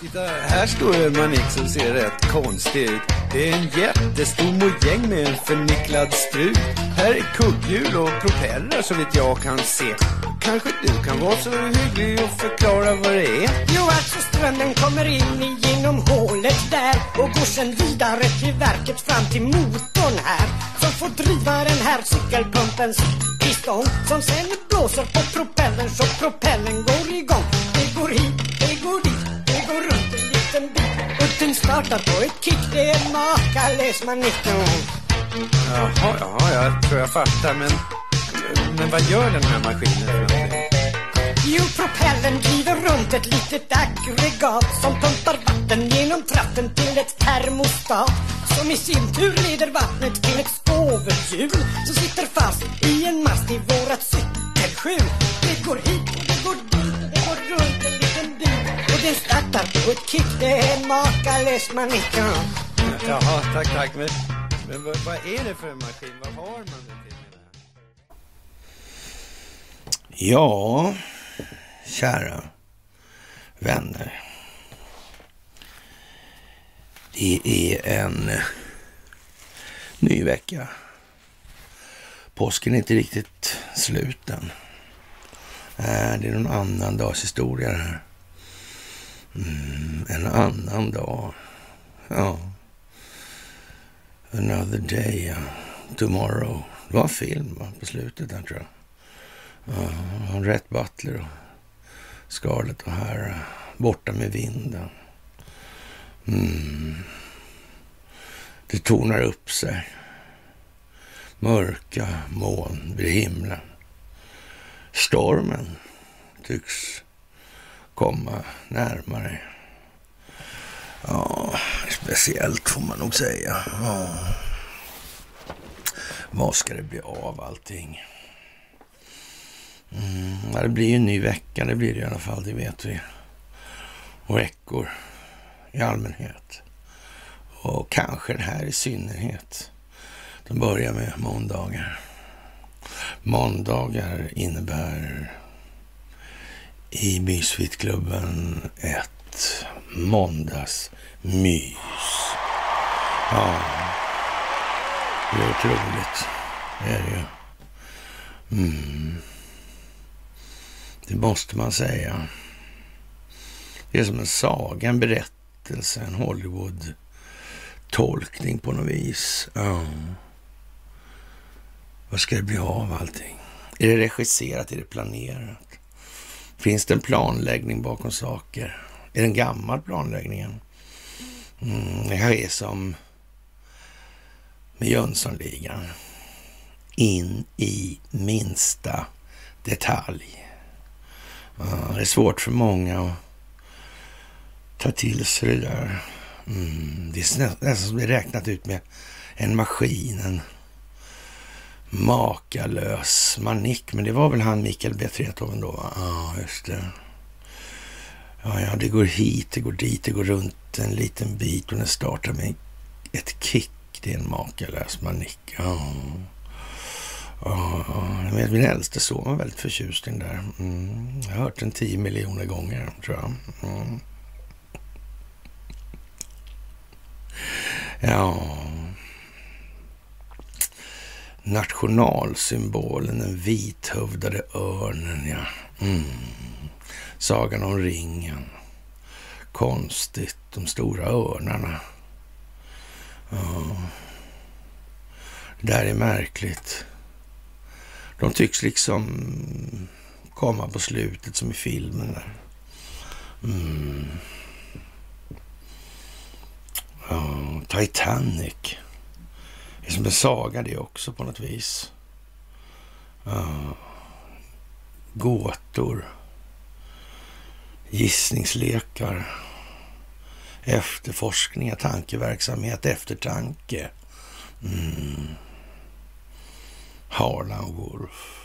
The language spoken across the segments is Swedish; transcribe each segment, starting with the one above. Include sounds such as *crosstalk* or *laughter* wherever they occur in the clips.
Titta, här står en manik som ser rätt konstig ut. Det är en jättestor mojäng med en förnicklad strut. Här är kugghjul och propellrar så vitt jag kan se. Kanske du kan vara så hygglig och förklara vad det är? Jo, alltså strömmen kommer in genom hålet där och går sen vidare till verket fram till motorn här som får driva den här cykelpumpens piston som sen blåser på propellern så propellern går igång. Det går hit, det går dit, går runt en liten bit och den startar på ett kick. Det är makalös manicken. Jaha, jaha, jag tror jag fattar. Men, men vad gör den här maskinen? Jo, propellern driver runt ett litet aggregat som pumpar vatten genom tratten till ett termostat som i sin tur leder vattnet till ett skovelhjul som sitter fast i en mast i vårat cykelskjul. Det går hit och det går dit och det går runt en bit och den startar på ett kick. Det är makalös manicken. Jaha, tack, tack. Men, men vad, vad är det för en maskin? Vad har man den till? Ja, kära vänner. Det är en ny vecka. Påsken är inte riktigt slut än. Det är någon annan dags historia det här. Mm, en annan dag. Ja. Another day, ja. Tomorrow. Det var en film va? på slutet där tror jag. Ja, Rhett Butler och Scarlett och här borta med vinden. Mm. Det tornar upp sig. Mörka moln vid himlen. Stormen tycks komma närmare. Ja, speciellt får man nog säga. Ja. Vad ska det bli av allting? Mm, det blir ju en ny vecka, det blir det i alla fall, det vet vi. Och veckor i allmänhet. Och kanske den här i synnerhet. De börjar med måndagar. Måndagar innebär i Mysfitklubben 1. måndagsmys. Ja, det är otroligt. Det är det ju. Mm. Det måste man säga. Det är som en saga, en berättelse, en Hollywood-tolkning på något vis. Ja. Vad ska det bli av allting? Är det regisserat? Är det planerat? Finns det en planläggning bakom saker? Är den gammal planläggningen? Mm, det här är som med Jönssonligan. In i minsta detalj. Ja, det är svårt för många att ta till sig det där. Mm, det är nästan som det är räknat ut med en maskin, en makalös manick. Men det var väl han Mikael B. Tretoven då? Va? Ja, just det. Ja, ja, det går hit, det går dit, det går runt en liten bit och den startar med ett kick. Det är en makalös manick. Ja. Ja, vet, min äldste son var väldigt förtjust i den där. Mm, jag har hört den tio miljoner gånger, tror jag. Mm. Ja. Nationalsymbolen, den vithövdade örnen, ja. Mm. Sagan om ringen. Konstigt, de stora örnarna. Ja. Det där är märkligt. De tycks liksom komma på slutet som i filmen där. Mm. Ja, Titanic. Liksom, det är som en saga det också på något vis. Gåtor. Gissningslekar. Efterforskningar, tankeverksamhet, eftertanke. Mm. Harlan Wolf.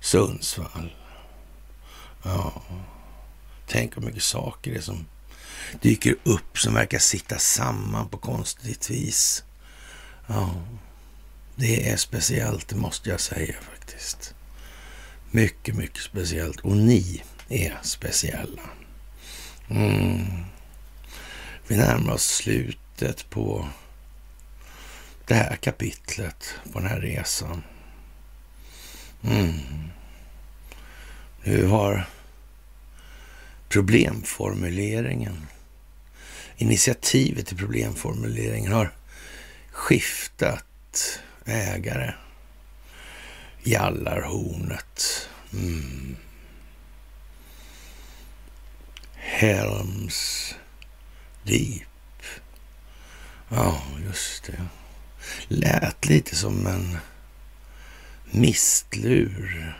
Sundsvall. Ja. Tänk hur mycket saker det är som dyker upp som verkar sitta samman på konstigt vis. Ja, det är speciellt, det måste jag säga faktiskt. Mycket, mycket speciellt. Och ni är speciella. Mm. Vi närmar oss slutet på det här kapitlet på den här resan. Mm. Nu har problemformuleringen, initiativet till problemformuleringen har skiftat ägare. Jallarhornet. Mm. Helms Deep. Ja, just det. Lät lite som en mistlur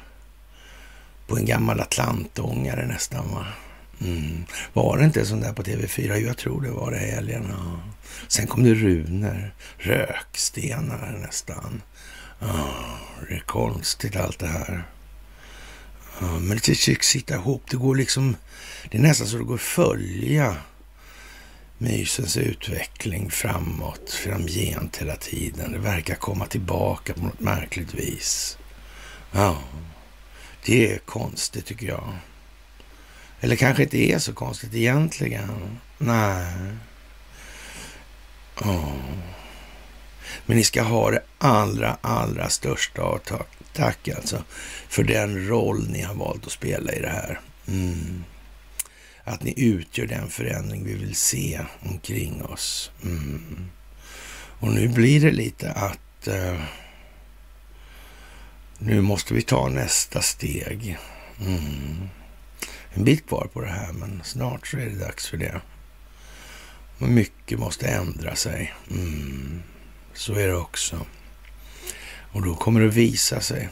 på en gammal atlantångare nästan va? Mm. Var det inte sån där på TV4? Jag tror det var det helgen. Ja. Sen kom det runor, rökstenar nästan. Oh, det är konstigt allt det här. Oh, men det tycks sitta ihop. Det går liksom... Det är nästan så det går att följa mysens utveckling framåt, framgent hela tiden. Det verkar komma tillbaka på något märkligt vis. Ja, det är konstigt tycker jag. Eller kanske inte är så konstigt egentligen. Nej. Oh. Men ni ska ha det allra, allra största av tack, tack alltså för den roll ni har valt att spela i det här. Mm. Att ni utgör den förändring vi vill se omkring oss. Mm. Och nu blir det lite att uh, nu måste vi ta nästa steg. Mm. En bit kvar på det här, men snart så är det dags för det. Och mycket måste ändra sig. Mm. Så är det också. Och då kommer det visa sig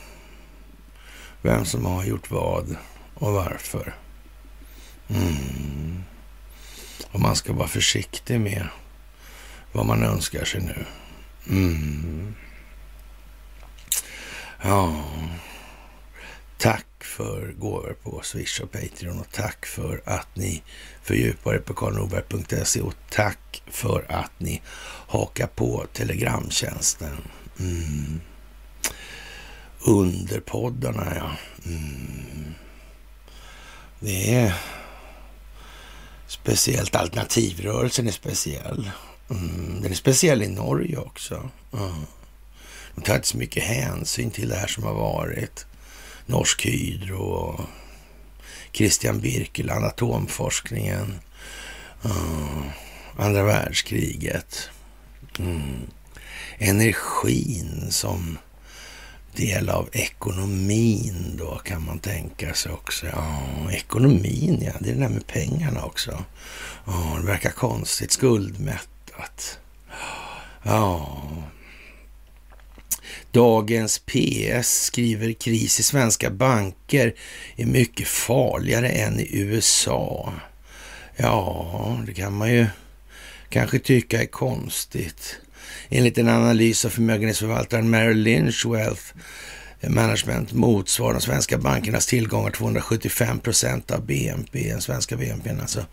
vem som har gjort vad och varför. Mm. Och man ska vara försiktig med vad man önskar sig nu. Mm. Ja, tack för gåvor på Swish och Patreon och tack för att ni fördjupar er på karlnorberg.se och tack för att ni hakar på Telegramtjänsten. Mm. Underpoddarna, ja. Mm. Det är speciellt. Alternativrörelsen är speciell. Mm. Den är speciell i Norge också. Mm. De tar inte så mycket hänsyn till det här som har varit. Norsk Hydro och Christian Birkeland, atomforskningen, uh, eh, andra världskriget. Mm. Energin som del av ekonomin då kan man tänka sig också. Ja, ekonomin ja, det är det där med pengarna också. Ja, det verkar konstigt skuldmättat. Ja, Dagens PS skriver kris i svenska banker är mycket farligare än i USA. Ja, det kan man ju kanske tycka är konstigt. Enligt en analys av förmögenhetsförvaltaren Merrill Lynch Wealth Management motsvarar de svenska bankernas tillgångar 275 procent av BNP, den svenska BNP, alltså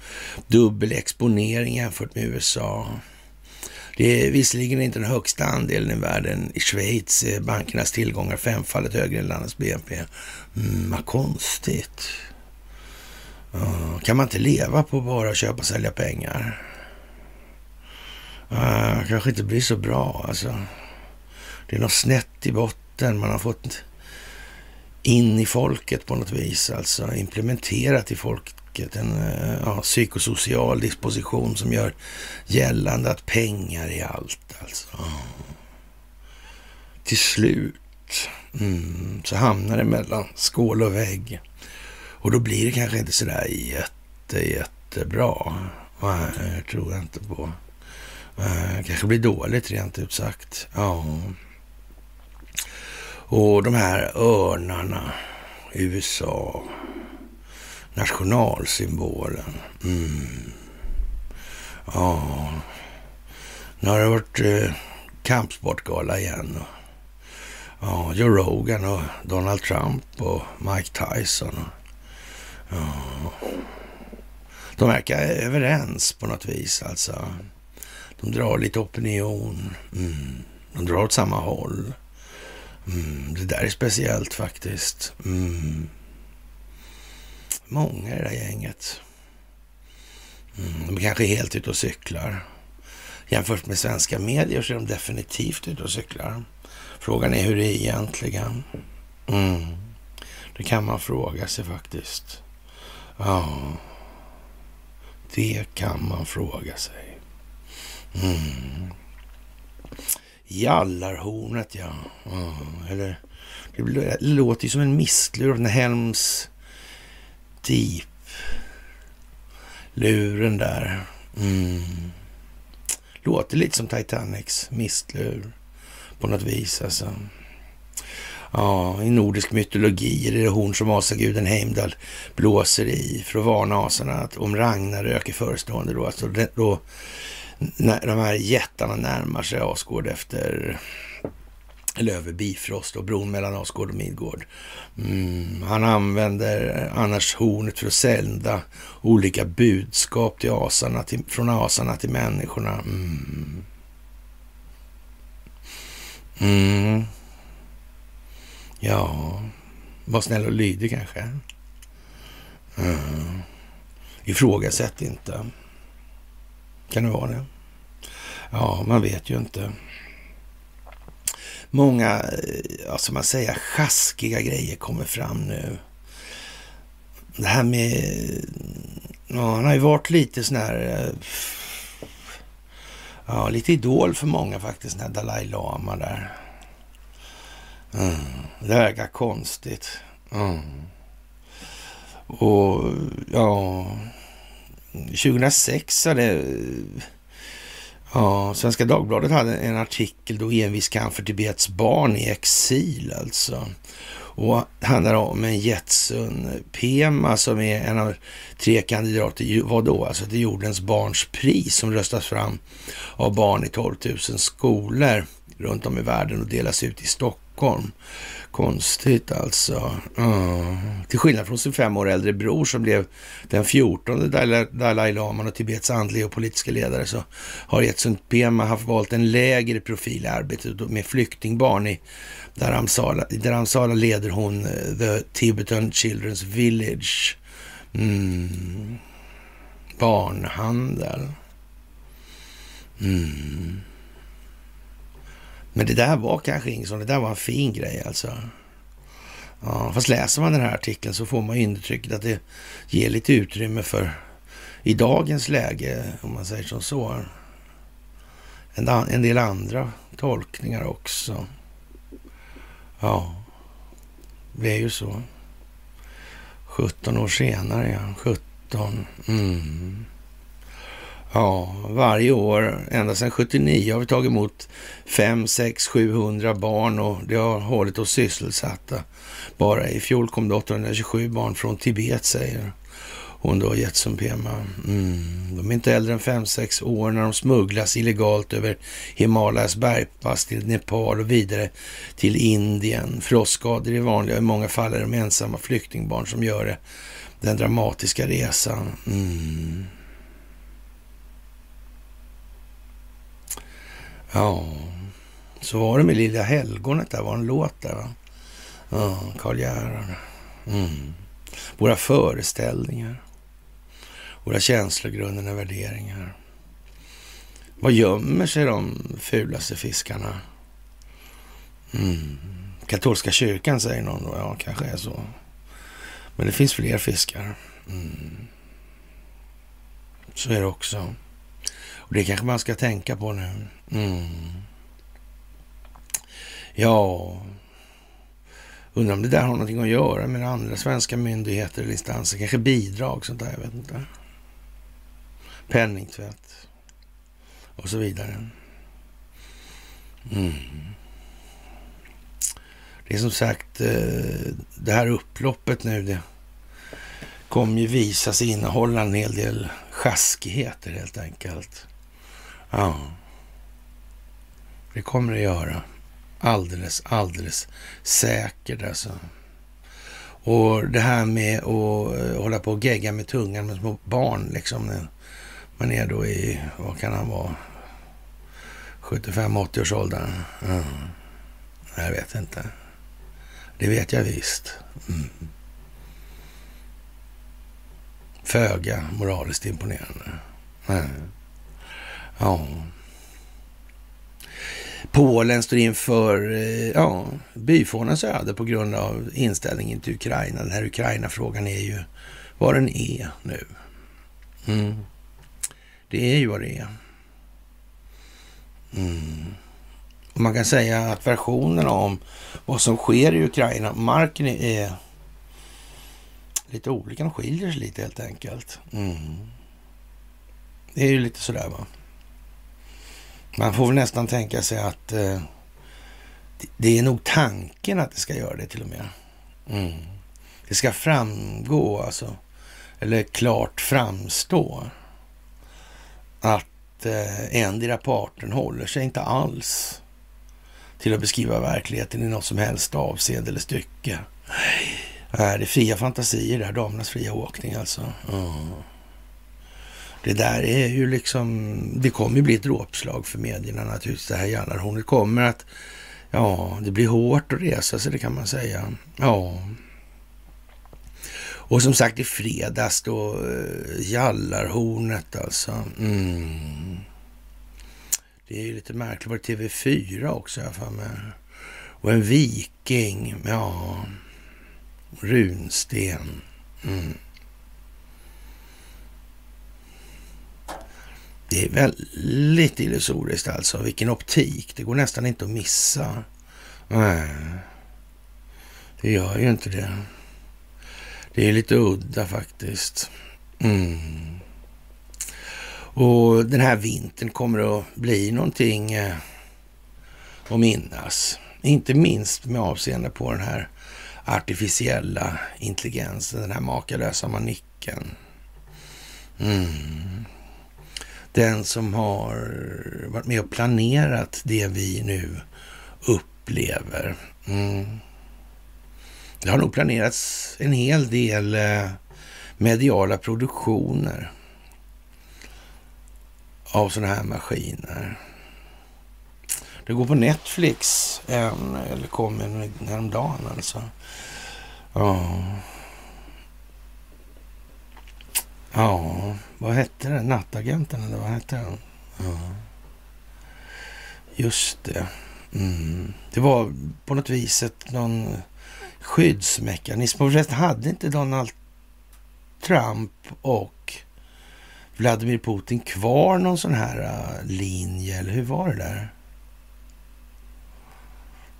dubbel exponering jämfört med USA. Det är visserligen inte den högsta andelen i världen. I Schweiz är bankernas tillgångar femfaldigt högre än landets BNP. Mm, vad konstigt. Uh, kan man inte leva på bara att köpa och sälja pengar? Uh, kanske inte blir så bra alltså. Det är något snett i botten. Man har fått in i folket på något vis, alltså implementerat i folk, folket en eh, ja, psykosocial disposition som gör gällande att pengar är allt. Alltså. Till slut mm, så hamnar det mellan skål och vägg. Och då blir det kanske inte sådär jätte, jättebra. Nej, det tror jag inte på. Det kanske blir dåligt rent ut sagt. Ja. Och de här örnarna, USA, Nationalsymbolen. Mm. Ja, nu har det varit eh, kampsportgala igen. Och, ja, Joe Rogan och Donald Trump och Mike Tyson. Och, ja. De verkar överens på något vis alltså. De drar lite opinion. Mm. De drar åt samma håll. Mm. Det där är speciellt faktiskt. Mm många i det där gänget. Mm, de kanske är helt ute och cyklar. Jämfört med svenska medier så är de definitivt ute och cyklar. Frågan är hur det är egentligen. Mm. Det kan man fråga sig faktiskt. Ja, det kan man fråga sig. Mm. Jallarhornet, ja. ja. Eller, det låter ju som en mistlur av den Helms Deep. Luren där. Mm. Låter lite som Titanics mistlur på något vis alltså. Ja, i nordisk mytologi är det horn som asaguden Heimdall blåser i för att varna asarna att om Ragnarök är förestående då. Alltså då när de här jättarna närmar sig Asgård efter eller över Bifrost och bron mellan Asgård och Midgård. Mm, han använder annars hornet för att sända olika budskap till asarna, till, från asarna till människorna. Mm. Mm. Ja, var snäll och lydig kanske. Mm. Ifrågasätt inte. Kan det vara det? Ja, man vet ju inte. Många, eh, ja, som man säger, sjaskiga grejer kommer fram nu. Det här med... Ja, han har ju varit lite sån här... Eh, ja, lite idol för många faktiskt, den här Dalai Lama där. Mm, det verkar konstigt. Mm. Och ja, 2006 hade eh, ja, Svenska Dagbladet hade en artikel då envis kamp för Tibets barn i exil alltså. Och handlar om en Jetsun Pema som är en av tre kandidater, vad då? Alltså till jordens barns pris som röstas fram av barn i 12 000 skolor runt om i världen och delas ut i Stockholm. Konstigt alltså. Uh. Till skillnad från sin fem år äldre bror som blev den fjortonde Dalai Laman och Tibets andliga och politiska ledare så har Jetsun Pema haft valt en lägre profil i arbetet med flyktingbarn i Dharamsala. I Dharamsala leder hon eh, The Tibetan Children's Village. Mm. Barnhandel. Mm. Men det där var kanske inget sånt. Det där var en fin grej alltså. Ja, fast läser man den här artikeln så får man intrycket att det ger lite utrymme för i dagens läge, om man säger som så, en, en del andra tolkningar också. Ja, det är ju så. 17 år senare, ja. 17. Mm. Ja, varje år ända sedan 79 har vi tagit emot 5, 6, 700 barn och det har hållit oss sysselsatta. Bara i fjol kom det 827 barn från Tibet, säger hon då, Jetsun Pema. Mm. De är inte äldre än 5-6 år när de smugglas illegalt över Himalayas bergpass till Nepal och vidare till Indien. Frostskador är vanliga. I många fall är de ensamma flyktingbarn som gör det. Den dramatiska resan. Mm. Ja, så var det med Lilla helgonet där, var en låt där va? Ja, Karl Gerhard. Mm. Våra föreställningar. Våra känslogrunder och värderingar. Vad gömmer sig de fulaste fiskarna? Mm. Katolska kyrkan säger någon då. Ja, kanske är så. Men det finns fler fiskar. Mm. Så är det också. Och det kanske man ska tänka på nu. Mm. Ja, undrar om det där har någonting att göra med andra svenska myndigheter eller instanser. Kanske bidrag, sånt där. Jag vet inte. Penningtvätt och så vidare. Mm. Det är som sagt eh, det här upploppet nu. Det kommer ju visa sig innehålla en hel del sjaskigheter helt enkelt. Ja. Det kommer det göra. Alldeles, alldeles säkert alltså. Och det här med att eh, hålla på och gegga med tungan med små barn liksom. Man är då i, vad kan han vara, 75-80 års ålder. Mm. Jag vet inte. Det vet jag visst. Mm. Föga moraliskt imponerande. Mm. Ja. Polen står inför eh, ja, byfånens öde på grund av inställningen till Ukraina. Den här Ukraina-frågan är ju vad den är nu. Mm. Det är ju vad det är. Mm. Och man kan säga att versionerna om vad som sker i Ukraina, marken är lite olika. De skiljer sig lite helt enkelt. Mm. Det är ju lite sådär va. Man får väl nästan tänka sig att eh, det är nog tanken att det ska göra det till och med. Mm. Det ska framgå alltså, eller klart framstå att eh, endera parten håller sig inte alls till att beskriva verkligheten i något som helst avseende eller stycke. Nej, det är fria fantasier där, damernas fria åkning alltså. Mm. Det där är ju liksom, det kommer ju bli ett dråpslag för medierna naturligtvis, det här jallarhornet kommer att, ja, det blir hårt att resa sig, det kan man säga. Ja. Och som sagt i fredags då, eh, jallarhornet alltså. Mm. Det är ju lite märkligt, var det TV4 också jag för mig. Och en viking, ja, runsten. Mm. Det är väldigt illusoriskt alltså. Vilken optik. Det går nästan inte att missa. Nej, det gör ju inte det. Det är lite udda faktiskt. Mm. Och den här vintern kommer att bli någonting eh, att minnas. Inte minst med avseende på den här artificiella intelligensen, den här makalösa manicken. Mm den som har varit med och planerat det vi nu upplever. Mm. Det har nog planerats en hel del eh, mediala produktioner av sådana här maskiner. Det går på Netflix, en, eller kom en häromdagen alltså. Ja. Ja, vad hette den? Nattagenten eller vad hette den? Ja. Just det. Mm. Det var på något vis ett, någon skyddsmekanism. Och förresten hade inte Donald Trump och Vladimir Putin kvar någon sån här uh, linje, eller hur var det där?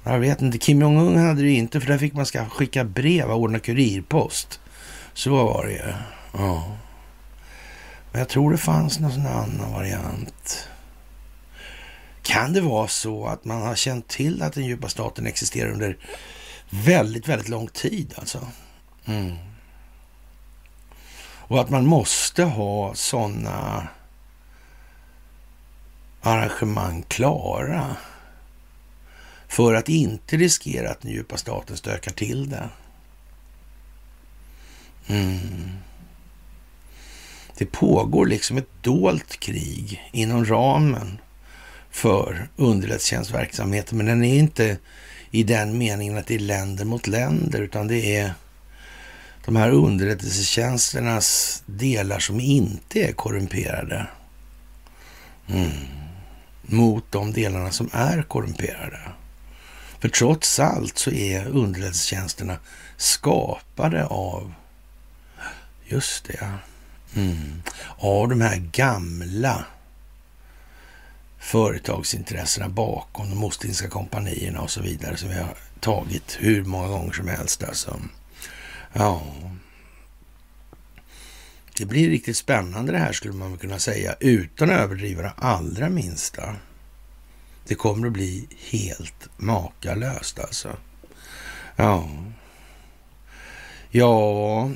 Jag vet inte. Kim Jong-Un hade det inte, för där fick man skicka brev och ordna kurirpost. Så var det ju. Ja. Men jag tror det fanns någon annan variant. Kan det vara så att man har känt till att den djupa staten existerar under väldigt, väldigt lång tid alltså? Mm. Och att man måste ha sådana arrangemang klara för att inte riskera att den djupa staten stökar till det. Mm. Det pågår liksom ett dolt krig inom ramen för underrättelsetjänstverksamheten, men den är inte i den meningen att det är länder mot länder, utan det är de här underrättelsetjänsternas delar som inte är korrumperade mm. mot de delarna som är korrumperade. För trots allt så är underrättelsetjänsterna skapade av, just det, Mm. Av de här gamla företagsintressena bakom de Ostindiska kompanierna och så vidare som vi har tagit hur många gånger som helst. Alltså. Ja. Det blir riktigt spännande det här skulle man kunna säga utan att överdriva det allra minsta. Det kommer att bli helt makalöst alltså. Ja. Ja,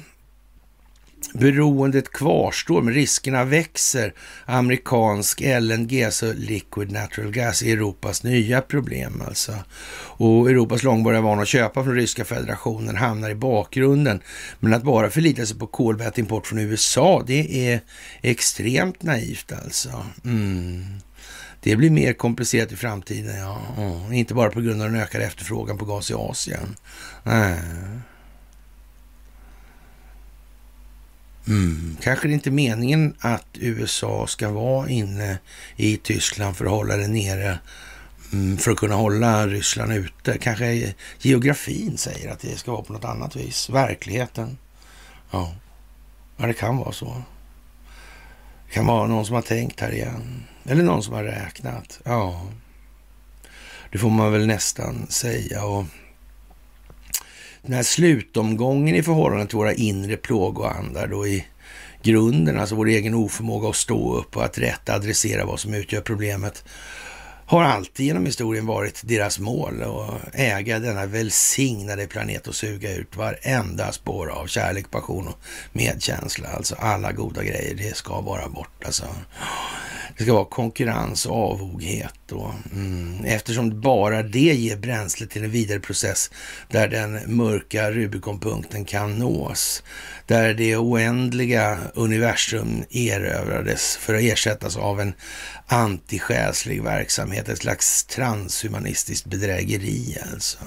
Beroendet kvarstår, men riskerna växer. Amerikansk LNG, så alltså liquid natural gas, är Europas nya problem alltså. Och Europas långvariga vana att köpa från ryska federationen hamnar i bakgrunden. Men att bara förlita sig på kolväteimport från USA, det är extremt naivt alltså. Mm. Det blir mer komplicerat i framtiden, ja. Mm. Inte bara på grund av den ökade efterfrågan på gas i Asien. Nej. Mm. Kanske det inte är meningen att USA ska vara inne i Tyskland för att hålla det nere, mm, för att kunna hålla Ryssland ute. Kanske geografin säger att det ska vara på något annat vis. Verkligheten. Ja, ja det kan vara så. Det kan vara någon som har tänkt här igen. Eller någon som har räknat. Ja, det får man väl nästan säga. Och den här slutomgången i förhållande till våra inre plågoandar då i grunden, alltså vår egen oförmåga att stå upp och att rätt adressera vad som utgör problemet, har alltid genom historien varit deras mål att äga denna välsignade planet och suga ut varenda spår av kärlek, passion och medkänsla. Alltså alla goda grejer, det ska vara bort. Alltså. Det ska vara konkurrens och avoghet. Och, mm, eftersom bara det ger bränsle till en vidare process där den mörka Rubikonpunkten kan nås. Där det oändliga universum erövrades för att ersättas av en antisjälslig verksamhet, ett slags transhumanistiskt bedrägeri alltså.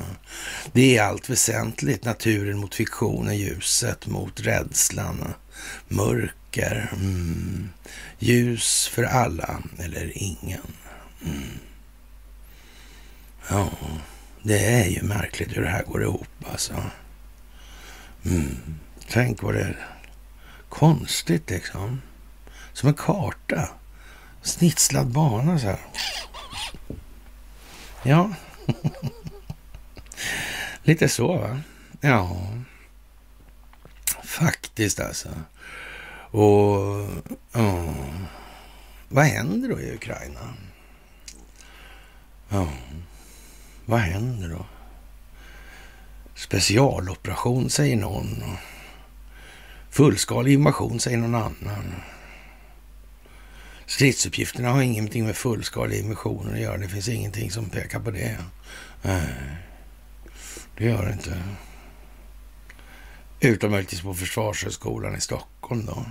Det är allt väsentligt naturen mot fiktionen, ljuset mot rädslan, mörker. Mm. Ljus för alla eller ingen. Mm. Ja, det är ju märkligt hur det här går ihop alltså. Mm. Tänk vad det är konstigt liksom. Som en karta. Snitslad bana så här. Ja. *laughs* Lite så va? Ja. Faktiskt alltså. Och ja, vad händer då i Ukraina? Ja, vad händer då? Specialoperation säger någon. Fullskalig invasion säger någon annan. Stridsuppgifterna har ingenting med fullskalig invasion att göra. Det finns ingenting som pekar på det. Nej, det gör det inte. Utom möjligtvis på Försvarshögskolan i Stockholm då.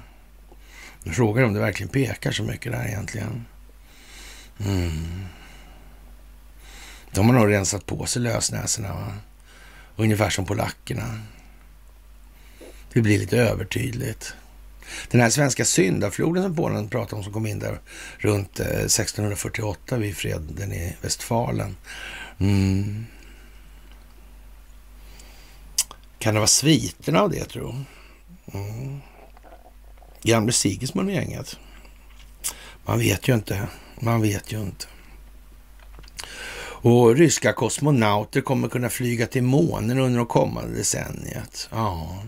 Frågan frågar om det verkligen pekar så mycket där egentligen. Mm. De har nog rensat på sig lösnäsorna. Va? Ungefär som polackerna. Det blir lite övertydligt. Den här svenska syndafloden som Polen pratar om som kom in där runt eh, 1648 vid freden i Westfalen. Mm. Kan det vara sviterna av det tro? Mm. Gamle Sigismund och gänget. Man vet ju inte. Man vet ju inte. Och ryska kosmonauter kommer kunna flyga till månen under det kommande decenniet. Ja,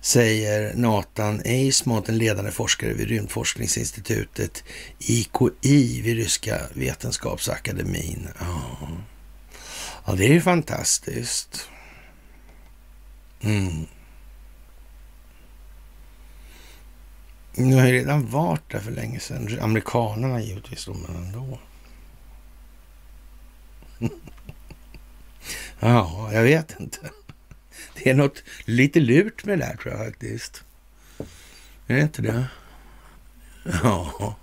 säger Nathan Eismont, en ledande forskare vid rymdforskningsinstitutet IKI vid Ryska vetenskapsakademin. Ja, ja det är ju fantastiskt. Mm. Nu har ju redan varit där för länge sedan. Amerikanerna givetvis då, men ändå. *laughs* ja, jag vet inte. Det är något lite lurt med det där tror jag faktiskt. Är det inte det? Ja,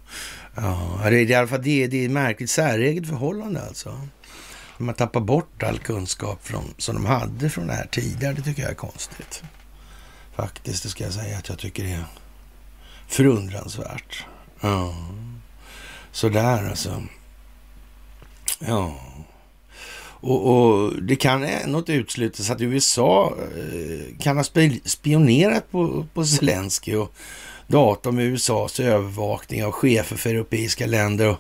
ja det är i alla fall det, det är ett märkligt säreget förhållande alltså. De har tappat bort all kunskap från, som de hade från det här tidigare. Det tycker jag är konstigt. Faktiskt, det ska jag säga att jag tycker det är förundransvärt. Ja, sådär alltså. Ja. Och, och, det kan ändå uteslutas att USA eh, kan ha spionerat på, på Zelensky och data om USAs övervakning av chefer för europeiska länder och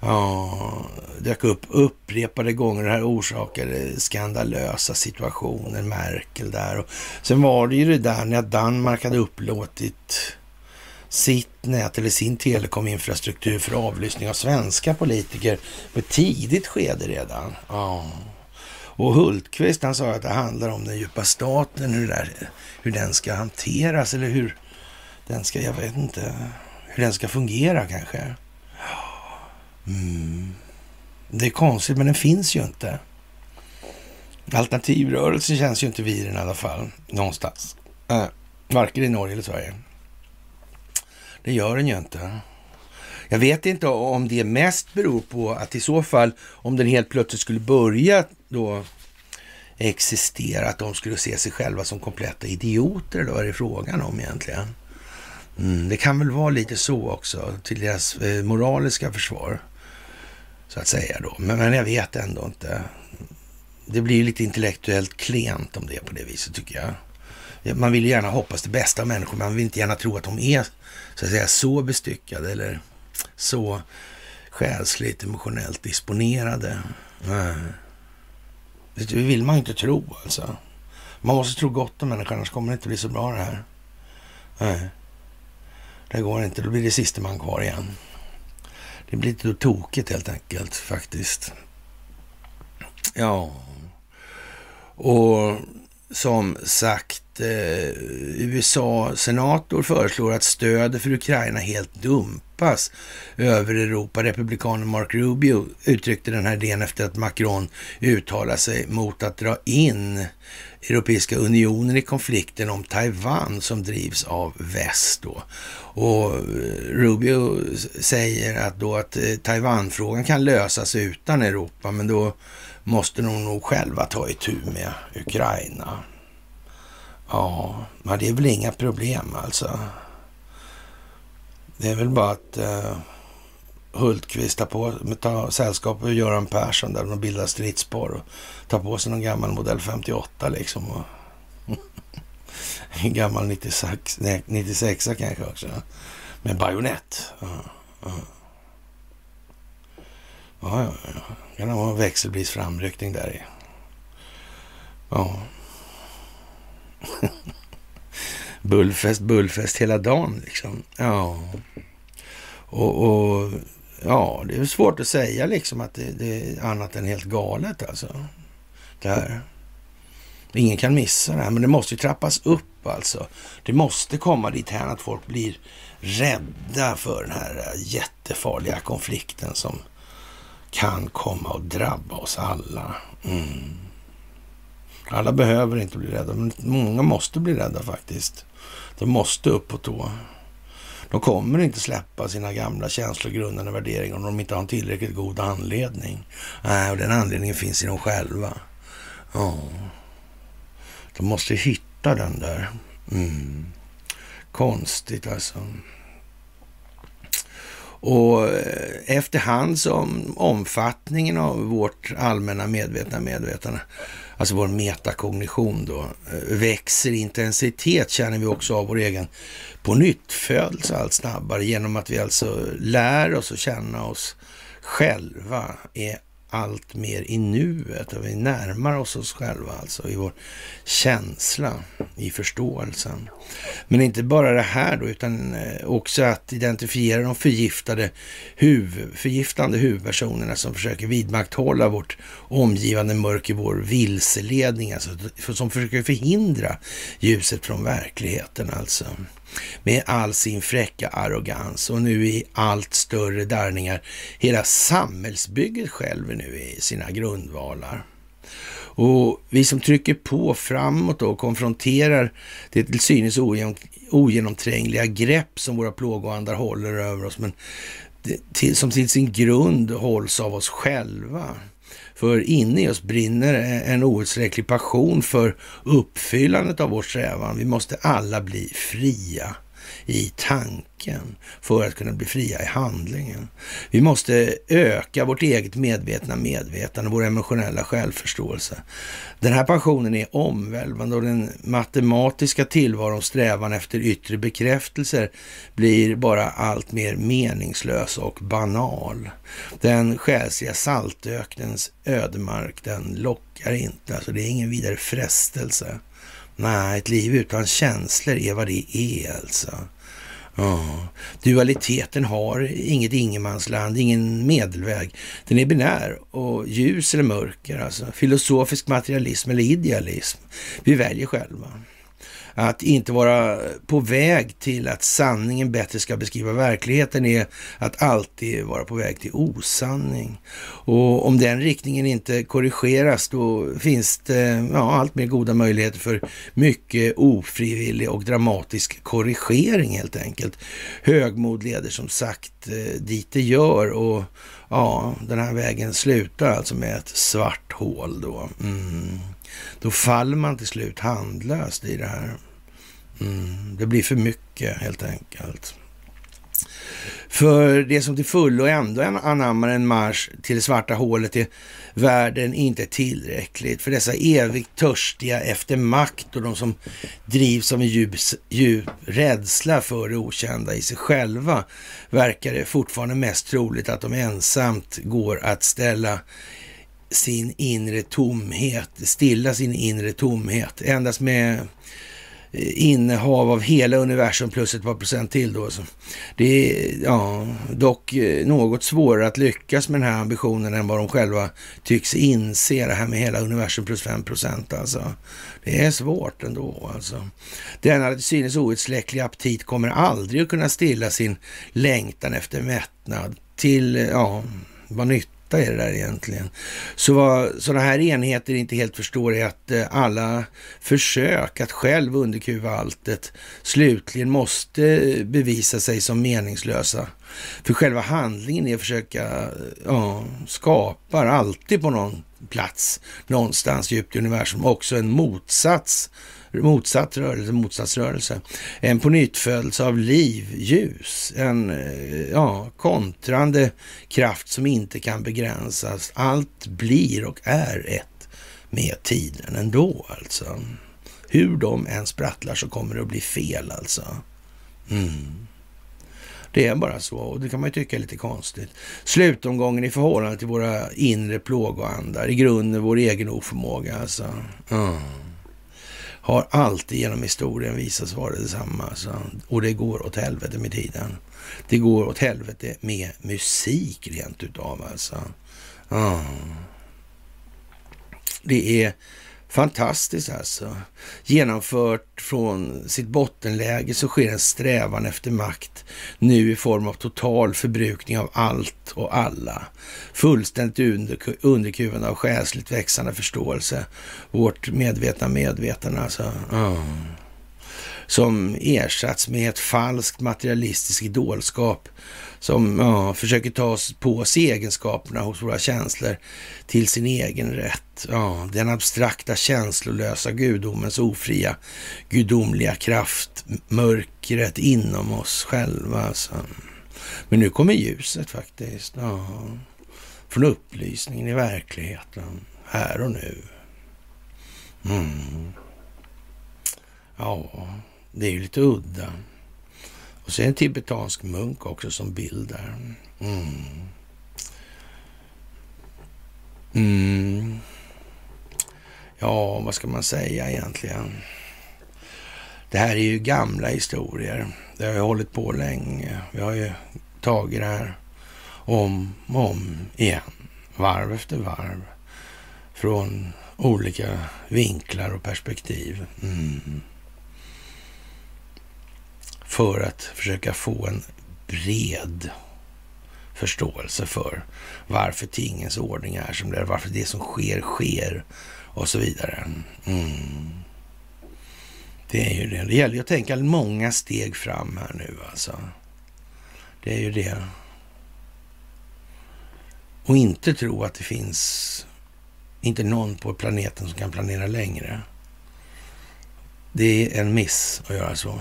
ja, dök upp upprepade gånger. Det här orsakade skandalösa situationer, Merkel där. Och sen var det ju det där när Danmark hade upplåtit sitt nät eller sin telekominfrastruktur för avlyssning av svenska politiker på ett tidigt skede redan. Ja. Och Hultqvist han sa att det handlar om den djupa staten, hur, där, hur den ska hanteras eller hur den ska, jag vet inte, hur den ska fungera kanske. Mm. Det är konstigt, men den finns ju inte. Alternativrörelsen känns ju inte vid den i alla fall, någonstans. Äh, varken i Norge eller Sverige. Det gör den ju inte. Jag vet inte om det mest beror på att i så fall, om den helt plötsligt skulle börja då existera, att de skulle se sig själva som kompletta idioter, eller vad är det frågan om egentligen? Mm, det kan väl vara lite så också, till deras eh, moraliska försvar. Så att säga då. Men, men jag vet ändå inte. Det blir lite intellektuellt klent om det är på det viset tycker jag. Man vill gärna hoppas det bästa av människor. Man vill inte gärna tro att de är så, att säga, så bestyckade eller så själsligt, emotionellt disponerade. Eh, det vill man inte tro alltså. Man måste tro gott om människan, annars kommer det inte bli så bra det här. Nej. Det går inte, då blir det sista man kvar igen. Det blir lite tokigt helt enkelt faktiskt. Ja, och som sagt, eh, USA-senator föreslår att stödet för Ukraina helt dumpas över Europa. Republikanen Mark Rubio uttryckte den här idén efter att Macron uttalade sig mot att dra in Europeiska unionen i konflikten om Taiwan som drivs av väst. Då. Och eh, Rubio säger att, då att eh, Taiwanfrågan kan lösas utan Europa, men då måste de nog själva ta itu med Ukraina. Ja, men det är väl inga problem alltså. Det är väl bara att uh, Hultqvist tar på, ta sällskap med Göran Persson där de bildar stridspar och tar på sig någon gammal modell 58 liksom. Och en *laughs* gammal 96, nej, 96 kanske också. Med bajonett. Ja, ja. Ja, ja. Kan det vara växelvis framryckning där i. Ja. *laughs* bullfest, bullfest hela dagen liksom. Ja. Och, och, ja, det är svårt att säga liksom att det, det, är annat än helt galet alltså. Det här. Ingen kan missa det här, men det måste ju trappas upp alltså. Det måste komma dit här att folk blir rädda för den här jättefarliga konflikten som kan komma att drabba oss alla. Mm. Alla behöver inte bli rädda, men många måste bli rädda faktiskt. De måste upp på tå. De kommer inte släppa sina gamla känslor, grundande värderingar om de inte har en tillräckligt god anledning. Nej, och den anledningen finns i dem själva. Ja. De måste hitta den där. Mm. Konstigt alltså. Och eh, efterhand som omfattningen av vårt allmänna medvetna medvetande, alltså vår metakognition då, eh, växer i intensitet känner vi också av vår egen på nyttfödelse allt snabbare genom att vi alltså lär oss att känna oss själva är allt mer i nuet och vi närmar oss oss själva alltså i vår känsla, i förståelsen. Men inte bara det här då, utan eh, också att identifiera de förgiftade huv, förgiftande huvudpersonerna som försöker vidmakthålla vårt omgivande mörker, vår vilseledning, alltså som försöker förhindra ljuset från verkligheten alltså med all sin fräcka arrogans och nu i allt större darrningar hela samhällsbygget själv nu i sina grundvalar. Och vi som trycker på framåt och konfronterar det till synes ogenomträngliga grepp som våra plågoandar håller över oss, men till, som till sin grund hålls av oss själva. För inne i oss brinner en outsträcklig passion för uppfyllandet av vår strävan. Vi måste alla bli fria i tanken för att kunna bli fria i handlingen. Vi måste öka vårt eget medvetna medvetande, vår emotionella självförståelse. Den här passionen är omvälvande och den matematiska tillvarons strävan efter yttre bekräftelser blir bara allt mer meningslös och banal. Den själsliga saltöknens ödemark, den lockar inte. Alltså det är ingen vidare frestelse. Nej, ett liv utan känslor är vad det är alltså. Ja. Dualiteten har inget ingenmansland, ingen medelväg. Den är binär och ljus eller mörker, alltså. Filosofisk materialism eller idealism. Vi väljer själva. Att inte vara på väg till att sanningen bättre ska beskriva verkligheten är att alltid vara på väg till osanning. Och om den riktningen inte korrigeras då finns det ja, allt mer goda möjligheter för mycket ofrivillig och dramatisk korrigering helt enkelt. Högmod leder som sagt eh, dit det gör och ja, den här vägen slutar alltså med ett svart hål då. Mm. Då faller man till slut handlöst i det här. Mm, det blir för mycket helt enkelt. För det som till fullo ändå anammar en marsch till det svarta hålet i världen inte tillräckligt. För dessa evigt törstiga efter makt och de som drivs av en djup, djup rädsla för det okända i sig själva verkar det fortfarande mest troligt att de ensamt går att ställa sin inre tomhet, stilla sin inre tomhet. Endast med Eh, innehav av hela universum plus ett par procent till då. Så det är ja, dock eh, något svårare att lyckas med den här ambitionen än vad de själva tycks inse. Det här med hela universum plus 5 procent alltså. Det är svårt ändå alltså. Denna till synes outsläckliga aptit kommer aldrig att kunna stilla sin längtan efter mättnad till, ja, vad nytt fatta är det där egentligen? Så vad sådana här enheter inte helt förstår är att eh, alla försök att själv underkuva alltet slutligen måste eh, bevisa sig som meningslösa. För själva handlingen är att försöka eh, ja, skapa alltid på någon plats någonstans djupt i universum också en motsats motsatt rörelse, motsatsrörelse. En pånyttfödelse av liv, ljus, en eh, ja, kontrande kraft som inte kan begränsas. Allt blir och är ett med tiden ändå alltså. Hur de än sprattlar så kommer det att bli fel alltså. Mm. Det är bara så och det kan man ju tycka är lite konstigt. Slutomgången i förhållande till våra inre plågoandar, i grunden vår egen oförmåga alltså. Mm har alltid genom historien visat sig vara detsamma. Så, Och det går åt helvete med tiden. Det går åt helvete med musik rent utav alltså. Ah. Det är Fantastiskt alltså. Genomfört från sitt bottenläge så sker en strävan efter makt nu i form av total förbrukning av allt och alla. Fullständigt underkuvande av själsligt växande förståelse. Vårt medvetna medvetande alltså. Oh. Som ersatts med ett falskt materialistiskt idolskap som ja, försöker ta på sig egenskaperna hos våra känslor till sin egen rätt. Ja, den abstrakta känslolösa gudomens ofria gudomliga kraft, mörkret inom oss själva. Alltså. Men nu kommer ljuset faktiskt. Ja, från upplysningen i verkligheten, här och nu. Mm. Ja, det är ju lite udda. Och så är det en tibetansk munk också som bild där. Mm. Mm. Ja, vad ska man säga egentligen? Det här är ju gamla historier. Det har ju hållit på länge. Vi har ju tagit det här om och om igen. Varv efter varv. Från olika vinklar och perspektiv. Mm för att försöka få en bred förståelse för varför tingens ordning är som det är, varför det som sker, sker och så vidare. Mm. Det är ju det. Det gäller ju att tänka många steg fram här nu alltså. Det är ju det. Och inte tro att det finns inte någon på planeten som kan planera längre. Det är en miss att göra så.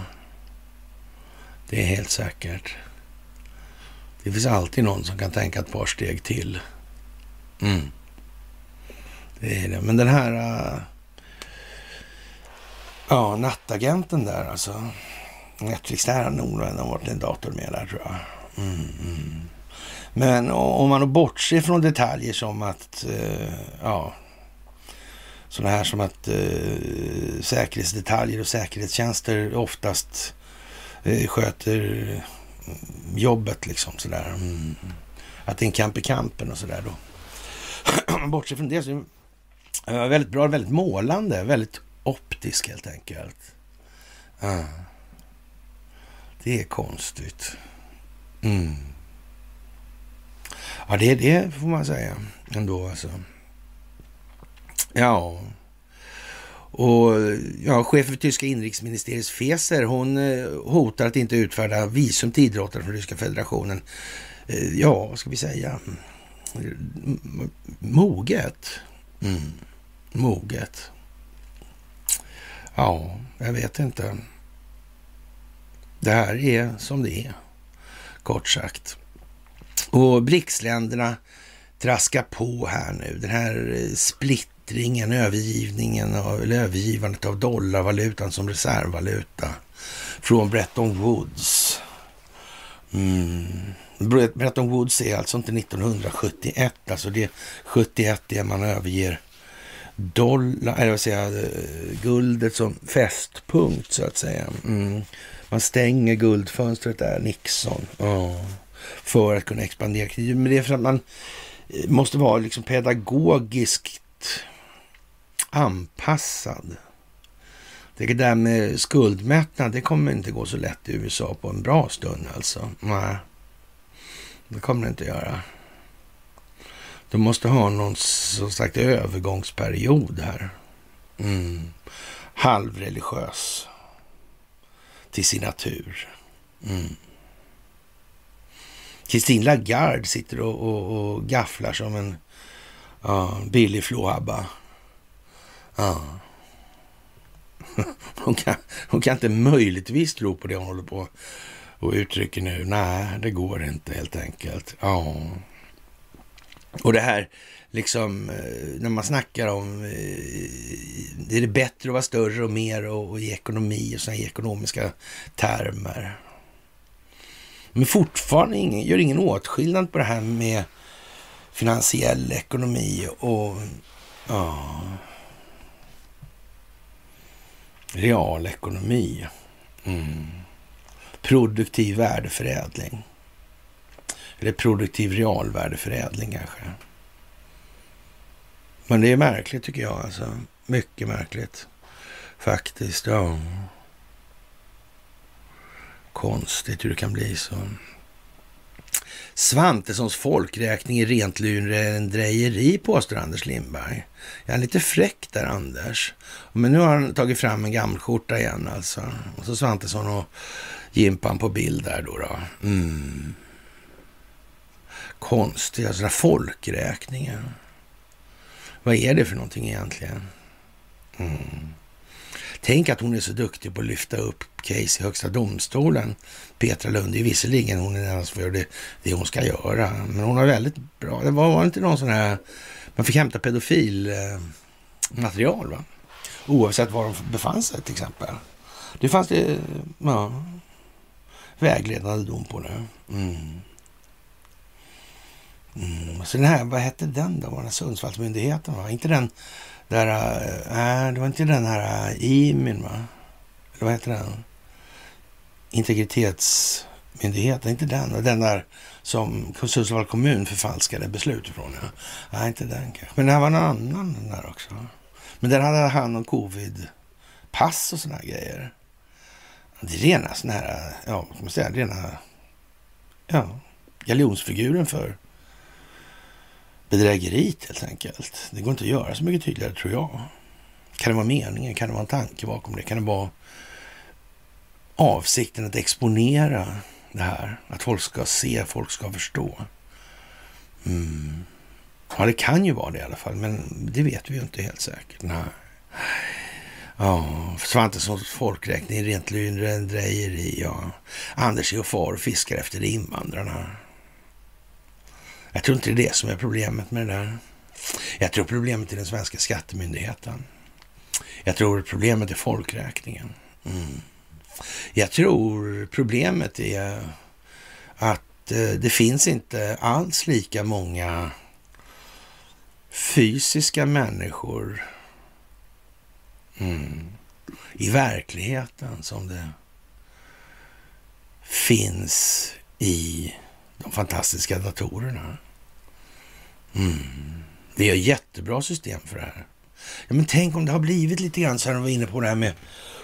Det är helt säkert. Det finns alltid någon som kan tänka ett par steg till. Mm. Det är det. Men den här... Äh, ja, nattagenten där alltså. Netflix, där har nog varit en dator med där tror jag. Mm, mm. Men om man bortser från detaljer som att, Äh, ja, sådana här som att uh, säkerhetsdetaljer och säkerhetstjänster oftast Eh, sköter eh, jobbet liksom sådär. Mm. Att det är en kamp i kampen och sådär då. *clears throat* Bortsett från det så är det eh, väldigt bra, väldigt målande, väldigt optisk helt enkelt. Ah. Det är konstigt. Mm. Ja, det är det får man säga ändå alltså. Ja. Och ja, chefen för tyska inrikesministeriet Feser, hon eh, hotar att inte utfärda visum till idrottare från Ryska federationen. Eh, ja, vad ska vi säga? Mm, moget. Mm. Moget. Ja, jag vet inte. Det här är som det är, kort sagt. Och BRICS-länderna traskar på här nu. Den här eh, splitt splittringen, övergivningen av, eller övergivandet av dollarvalutan som reservvaluta från Bretton Woods. Mm. Bretton Woods är alltså inte 1971, alltså det är 71 det man överger dollar, eller vad säger jag, eh, guldet som fästpunkt så att säga. Mm. Man stänger guldfönstret där, Nixon, oh, för att kunna expandera kriget. Men det är för att man eh, måste vara liksom pedagogiskt anpassad. Det där med skuldmättnad, det kommer inte gå så lätt i USA på en bra stund alltså. Nej, det kommer det inte göra. De måste ha någon som sagt övergångsperiod här. Mm. Halvreligiös till sin natur. Mm. Kristin Lagarde sitter och, och, och, gafflar som en uh, billig flåhabba. *laughs* Hon, kan, hon kan inte möjligtvis tro på det hon håller på och uttrycker nu. Nej, det går inte helt enkelt. Ja. Och det här, liksom, eh, när man snackar om, eh, är det bättre att vara större och mer och, och i ekonomi och sådana ekonomiska termer. Men fortfarande ingen, gör ingen åtskillnad på det här med finansiell ekonomi och ja, realekonomi. Mm. Produktiv värdeförädling. Eller produktiv realvärdeförädling kanske. Men det är märkligt tycker jag alltså. Mycket märkligt. Faktiskt, ja. Konstigt hur det kan bli så. Svantessons folkräkning är rent lurendrejeri, påstår Anders Lindberg. Jag är lite fräck där, Anders. Men nu har han tagit fram en gammelskjorta igen alltså. Och så Svantesson och Jimpan på bild där då. då. Mm konstiga sådana folkräkningar. Vad är det för någonting egentligen? Mm. Tänk att hon är så duktig på att lyfta upp case i Högsta domstolen. Petra Lund är visserligen hon är den som gör det, det hon ska göra. Men hon har väldigt bra, det var, var inte någon sån här, man fick hämta pedofilmaterial eh, va? Oavsett var de befann sig till exempel. Det fanns det, ja, vägledande dom på nu. Mm. Mm. Så den här, vad hette den då? Var det Sundsvallsmyndigheten? Va? Inte den där, äh, det var inte den här äh, IMIN va? Eller vad hette den? Integritetsmyndigheten, inte den. Den där som Sundsvall kommun förfalskade beslut ifrån. Ja. Nej, inte den kanske. Men det här var någon annan den där också. Men den hade hand om covid-pass och sådana grejer. Det är rena sådana här, ja, vad man säga, rena, ja, galjonsfiguren för bedrägeriet helt enkelt. Det går inte att göra så mycket tydligare tror jag. Kan det vara meningen? Kan det vara en tanke bakom det? Kan det vara avsikten att exponera det här? Att folk ska se, folk ska förstå. Mm. Ja, det kan ju vara det i alla fall, men det vet vi ju inte helt säkert. Nej. Ja, Svantessons folkräkning, rent lurendrejeri. Ja. Anders och far fiskar efter invandrarna. Jag tror inte det är det som är problemet med det där. Jag tror problemet är den svenska skattemyndigheten. Jag tror problemet är folkräkningen. Mm. Jag tror problemet är att eh, det finns inte alls lika många fysiska människor mm, i verkligheten som det finns i de fantastiska datorerna. Mm. Vi har jättebra system för det här. Ja, men tänk om det har blivit lite grann så här, de var inne på det här med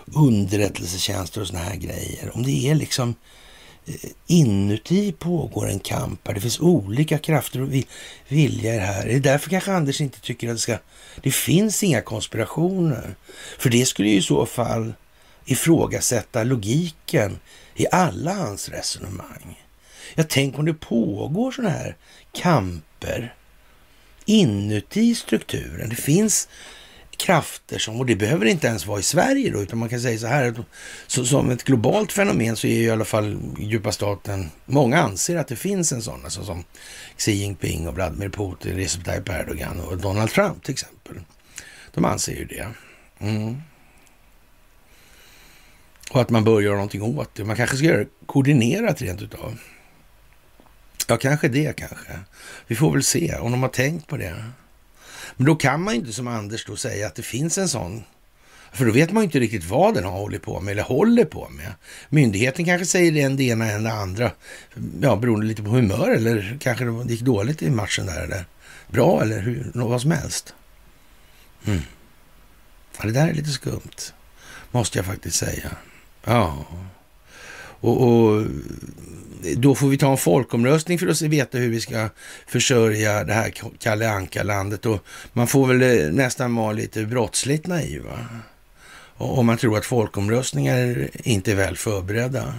underrättelsetjänster och såna här grejer. Om det är liksom eh, inuti pågår en kamp här. Det finns olika krafter och viljor här. Det är därför kanske Anders inte tycker att det ska... Det finns inga konspirationer. För det skulle ju i så fall ifrågasätta logiken i alla hans resonemang. Jag tänk om det pågår sådana här kamper inuti strukturen. Det finns krafter som, och det behöver inte ens vara i Sverige då, utan man kan säga så här, så, som ett globalt fenomen så är ju i alla fall djupa staten, många anser att det finns en sån, alltså som Xi Jinping och Vladimir Putin, Recep Tayyip Erdogan och Donald Trump till exempel. De anser ju det. Mm. Och att man bör göra någonting åt det. Man kanske ska göra det koordinerat rent utav. Ja, kanske det kanske. Vi får väl se om de har tänkt på det. Men då kan man inte som Anders då säga att det finns en sån. För då vet man inte riktigt vad den har hållit på med eller håller på med. Myndigheten kanske säger en det ena än det andra. Ja, beroende lite på humör eller kanske det gick dåligt i matchen där eller bra eller hur, vad som helst. Mm. Ja, det där är lite skumt, måste jag faktiskt säga. Ja. Och, och, då får vi ta en folkomröstning för att veta hur vi ska försörja det här Kalle Anka-landet. Och man får väl eh, nästan vara lite brottsligt naiv, va? Om man tror att folkomröstningar inte är väl förberedda.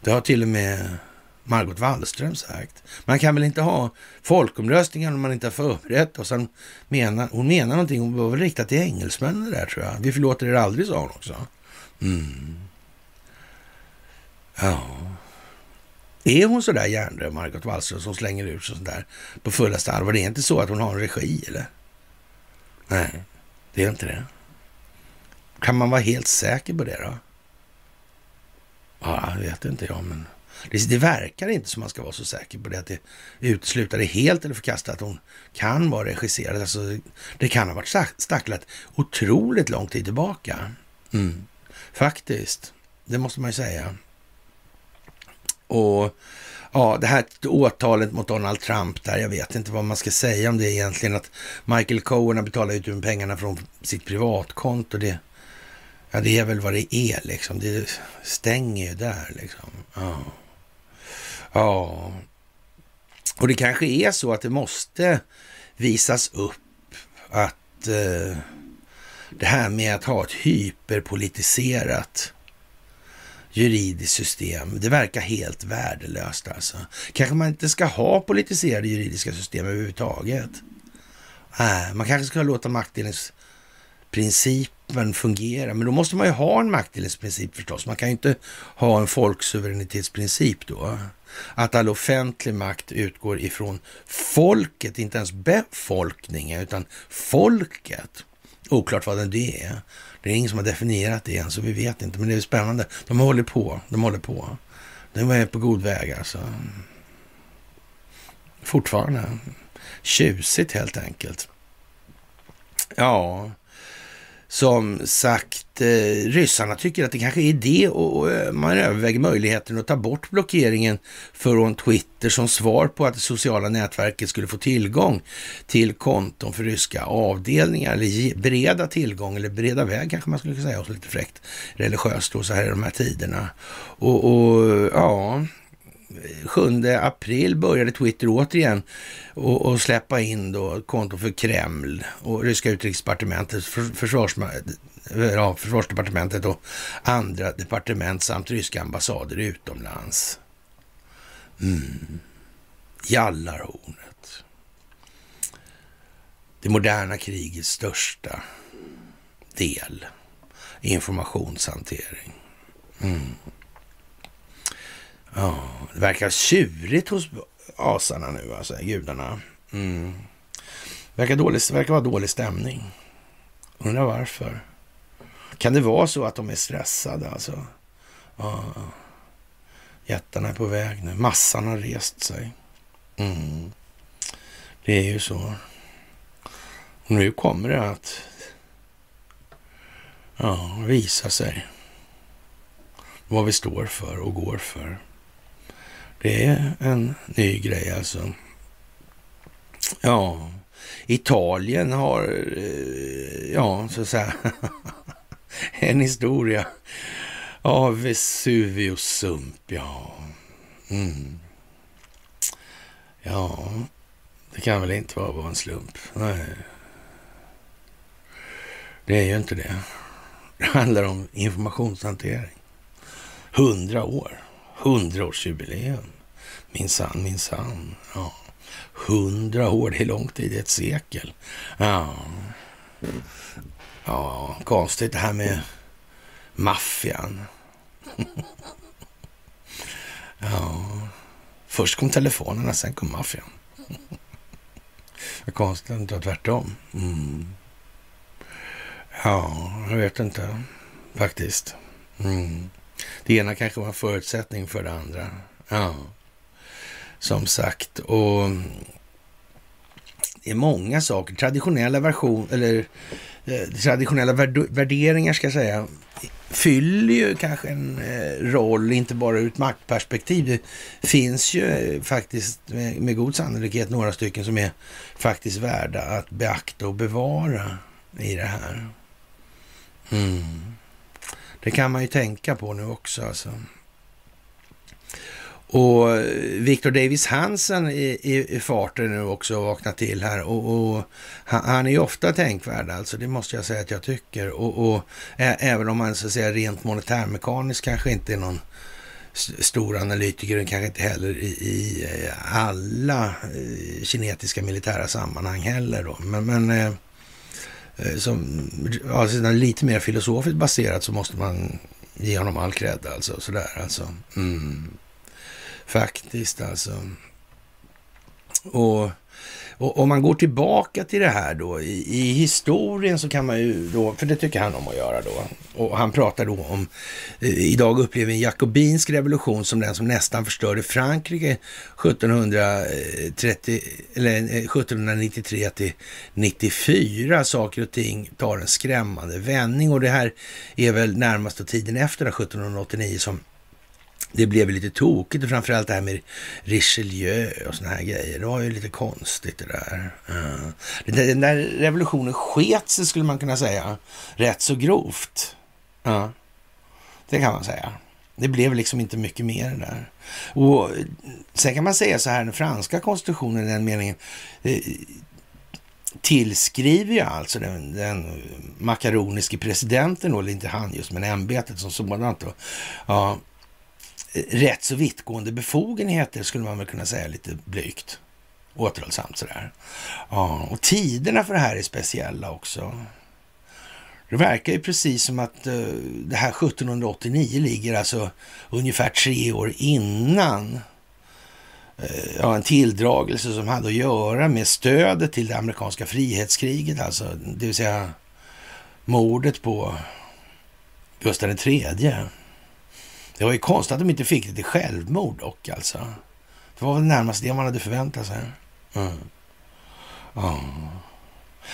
Det har till och med Margot Wallström sagt. Man kan väl inte ha folkomröstningar om man inte har förberett och sen menar, hon menar någonting, hon var väl riktat till engelsmännen där tror jag. Vi förlåter er aldrig, sa hon också. Mm. Ja. Är hon så där hjärndöd, Margot Wallström, som slänger ut sånt där på fullaste allvar? Det är inte så att hon har en regi, eller? Nej, det är inte det. Kan man vara helt säker på det då? Ja, det vet inte jag, men det, det, verkar inte som man ska vara så säker på det, att det utesluter det helt eller förkasta att hon kan vara regisserad. Alltså, det kan ha varit stacklat otroligt lång tid tillbaka. Mm. Faktiskt, det måste man ju säga. Och ja, det här åtalet mot Donald Trump där, jag vet inte vad man ska säga om det egentligen. Att Michael Cohen har betalat ut pengarna från sitt privatkonto. Det, ja, det är väl vad det är liksom. Det stänger ju där liksom. Ja. ja. Och det kanske är så att det måste visas upp att eh, det här med att ha ett hyperpolitiserat juridiskt system. Det verkar helt värdelöst alltså. Kanske man inte ska ha politiserade juridiska system överhuvudtaget. Äh, man kanske ska låta maktdelningsprincipen fungera. Men då måste man ju ha en maktdelningsprincip förstås. Man kan ju inte ha en folksuveränitetsprincip då. Att all offentlig makt utgår ifrån folket, inte ens befolkningen, utan folket. Oklart vad det är. Det är ingen som har definierat det än, så vi vet inte. Men det är spännande. De håller på. De håller på. De är på god väg alltså. Fortfarande. Tjusigt helt enkelt. Ja, som sagt, eh, ryssarna tycker att det kanske är det och och man överväger möjligheten att ta bort blockeringen från Twitter som svar på att det sociala nätverket skulle få tillgång till konton för ryska avdelningar eller bereda tillgång eller bereda väg kanske man skulle säga, och lite fräckt religiöst då så här i de här tiderna. Och, och ja, 7 april började Twitter återigen och, släppa in då konton för Kreml och ryska utrikesdepartementet, för, försvars, eh, ja, försvarsdepartementet och andra departement samt ryska ambassader utomlands. Mm. Jallarhornet. Det moderna krigets största del. Informationshantering. Mm. Ja, det verkar tjurigt hos asarna nu, alltså gudarna. Mm. Verkar, dålig, verkar vara dålig stämning. Undrar varför. Kan det vara så att de är stressade alltså? Ja. Jättarna är på väg nu. Massan har rest sig. Mm. Det är ju så. Och nu kommer det att ja, visa sig vad vi står för och går för. Det är en ny grej alltså. Ja, Italien har, eh, ja, så att säga, *laughs* en historia av Vesuvius sump, ja. Mm. Ja, det kan väl inte vara bara en slump. Nej. Det är ju inte det. Det handlar om informationshantering. Hundra år. Hundraårsjubileum. Minsann, minsann. Ja. Hundra år, det är lång tid, ett sekel. Ja. Ja, konstigt det här med maffian. *laughs* ja, först kom telefonerna, sen kom maffian. Vad konstigt att det inte var tvärtom. Mm. Ja, jag vet inte faktiskt. Mm. Det ena kanske var en förutsättning för det andra. Ja, som sagt. Och det är många saker. Traditionella version, eller eh, traditionella värderingar ska jag säga, fyller ju kanske en eh, roll, inte bara ur ett maktperspektiv. Det finns ju eh, faktiskt med, med god sannolikhet några stycken som är faktiskt värda att beakta och bevara i det här. Mm. Det kan man ju tänka på nu också alltså. Och Victor Davis Hansen i, i, i farten nu också vaknat till här och, och han, han, är ju ofta tänkvärd alltså, det måste jag säga att jag tycker. Och, och ä, även om man så att säga rent monetärmekaniskt kanske inte är någon stor analytiker, kanske inte heller i, i eh, alla eh, kinetiska militära sammanhang heller då. Men, men eh, som alltså, lite mer filosofiskt baserat så måste man ge honom all cred alltså. Sådär alltså. Mm. Faktiskt alltså. Och, och om man går tillbaka till det här då i, i, historien så kan man ju då, för det tycker han om att göra då. Och han pratar då om, eh, idag upplever en jakobinsk revolution som den som nästan förstörde Frankrike 1730, eller eh, 1793 till 94. Saker och ting tar en skrämmande vändning och det här är väl närmaste tiden efter 1789 som det blev lite tokigt och framförallt det här med Richelieu och såna här grejer. Det var ju lite konstigt det där. Uh. Den där revolutionen sket sig skulle man kunna säga. Rätt så grovt. Ja, det kan man säga. Det blev liksom inte mycket mer det där. Och sen kan man säga så här, den franska konstitutionen i den meningen eh, tillskriver ju alltså den, den makaroniske presidenten, då, eller inte han just, men ämbetet som sådant. Då. Ja, Eh, rätt så vittgående befogenheter skulle man väl kunna säga lite blygt. Återhållsamt sådär. Ja, och tiderna för det här är speciella också. Det verkar ju precis som att uh, det här 1789 ligger alltså ungefär tre år innan uh, ja, en tilldragelse som hade att göra med stödet till det amerikanska frihetskriget, alltså det vill säga mordet på Gustav III. Det var ju konstigt att de inte fick det till självmord dock alltså. Det var väl närmast det man hade förväntat sig. Mm. Ja.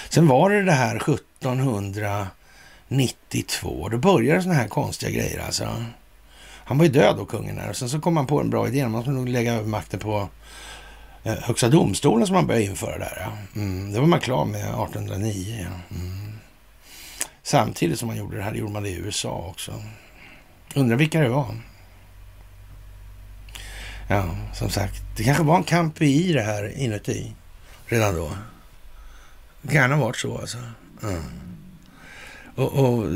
Sen var det det här 1792. Då började sådana här konstiga grejer alltså. Han var ju död då, kungen här. Och sen så kom man på en bra idé. Man skulle nog lägga över makten på eh, Högsta domstolen som man började införa där. Ja. Mm, det var man klar med 1809. Ja. Mm. Samtidigt som man gjorde det här, gjorde man det i USA också. Undrar vilka det var. Ja, som sagt, det kanske var en kamp i det här inuti redan då. Det kan ha varit så alltså. Mm. Och, och,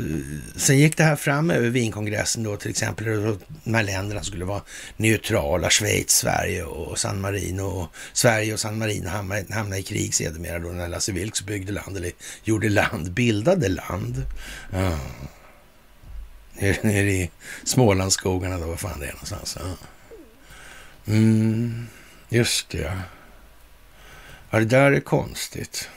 sen gick det här fram över Wienkongressen då till exempel. De här länderna skulle vara neutrala. Schweiz, Sverige och San Marino. Och Sverige och San Marino hamnade, hamnade i krig sedermera då när Lasse Vilks byggde land, eller gjorde land, bildade land. Mm. Nere i Smålandsskogarna då, vad fan det är någonstans. Ja. Mm, just det, ja. Ja, det där är konstigt.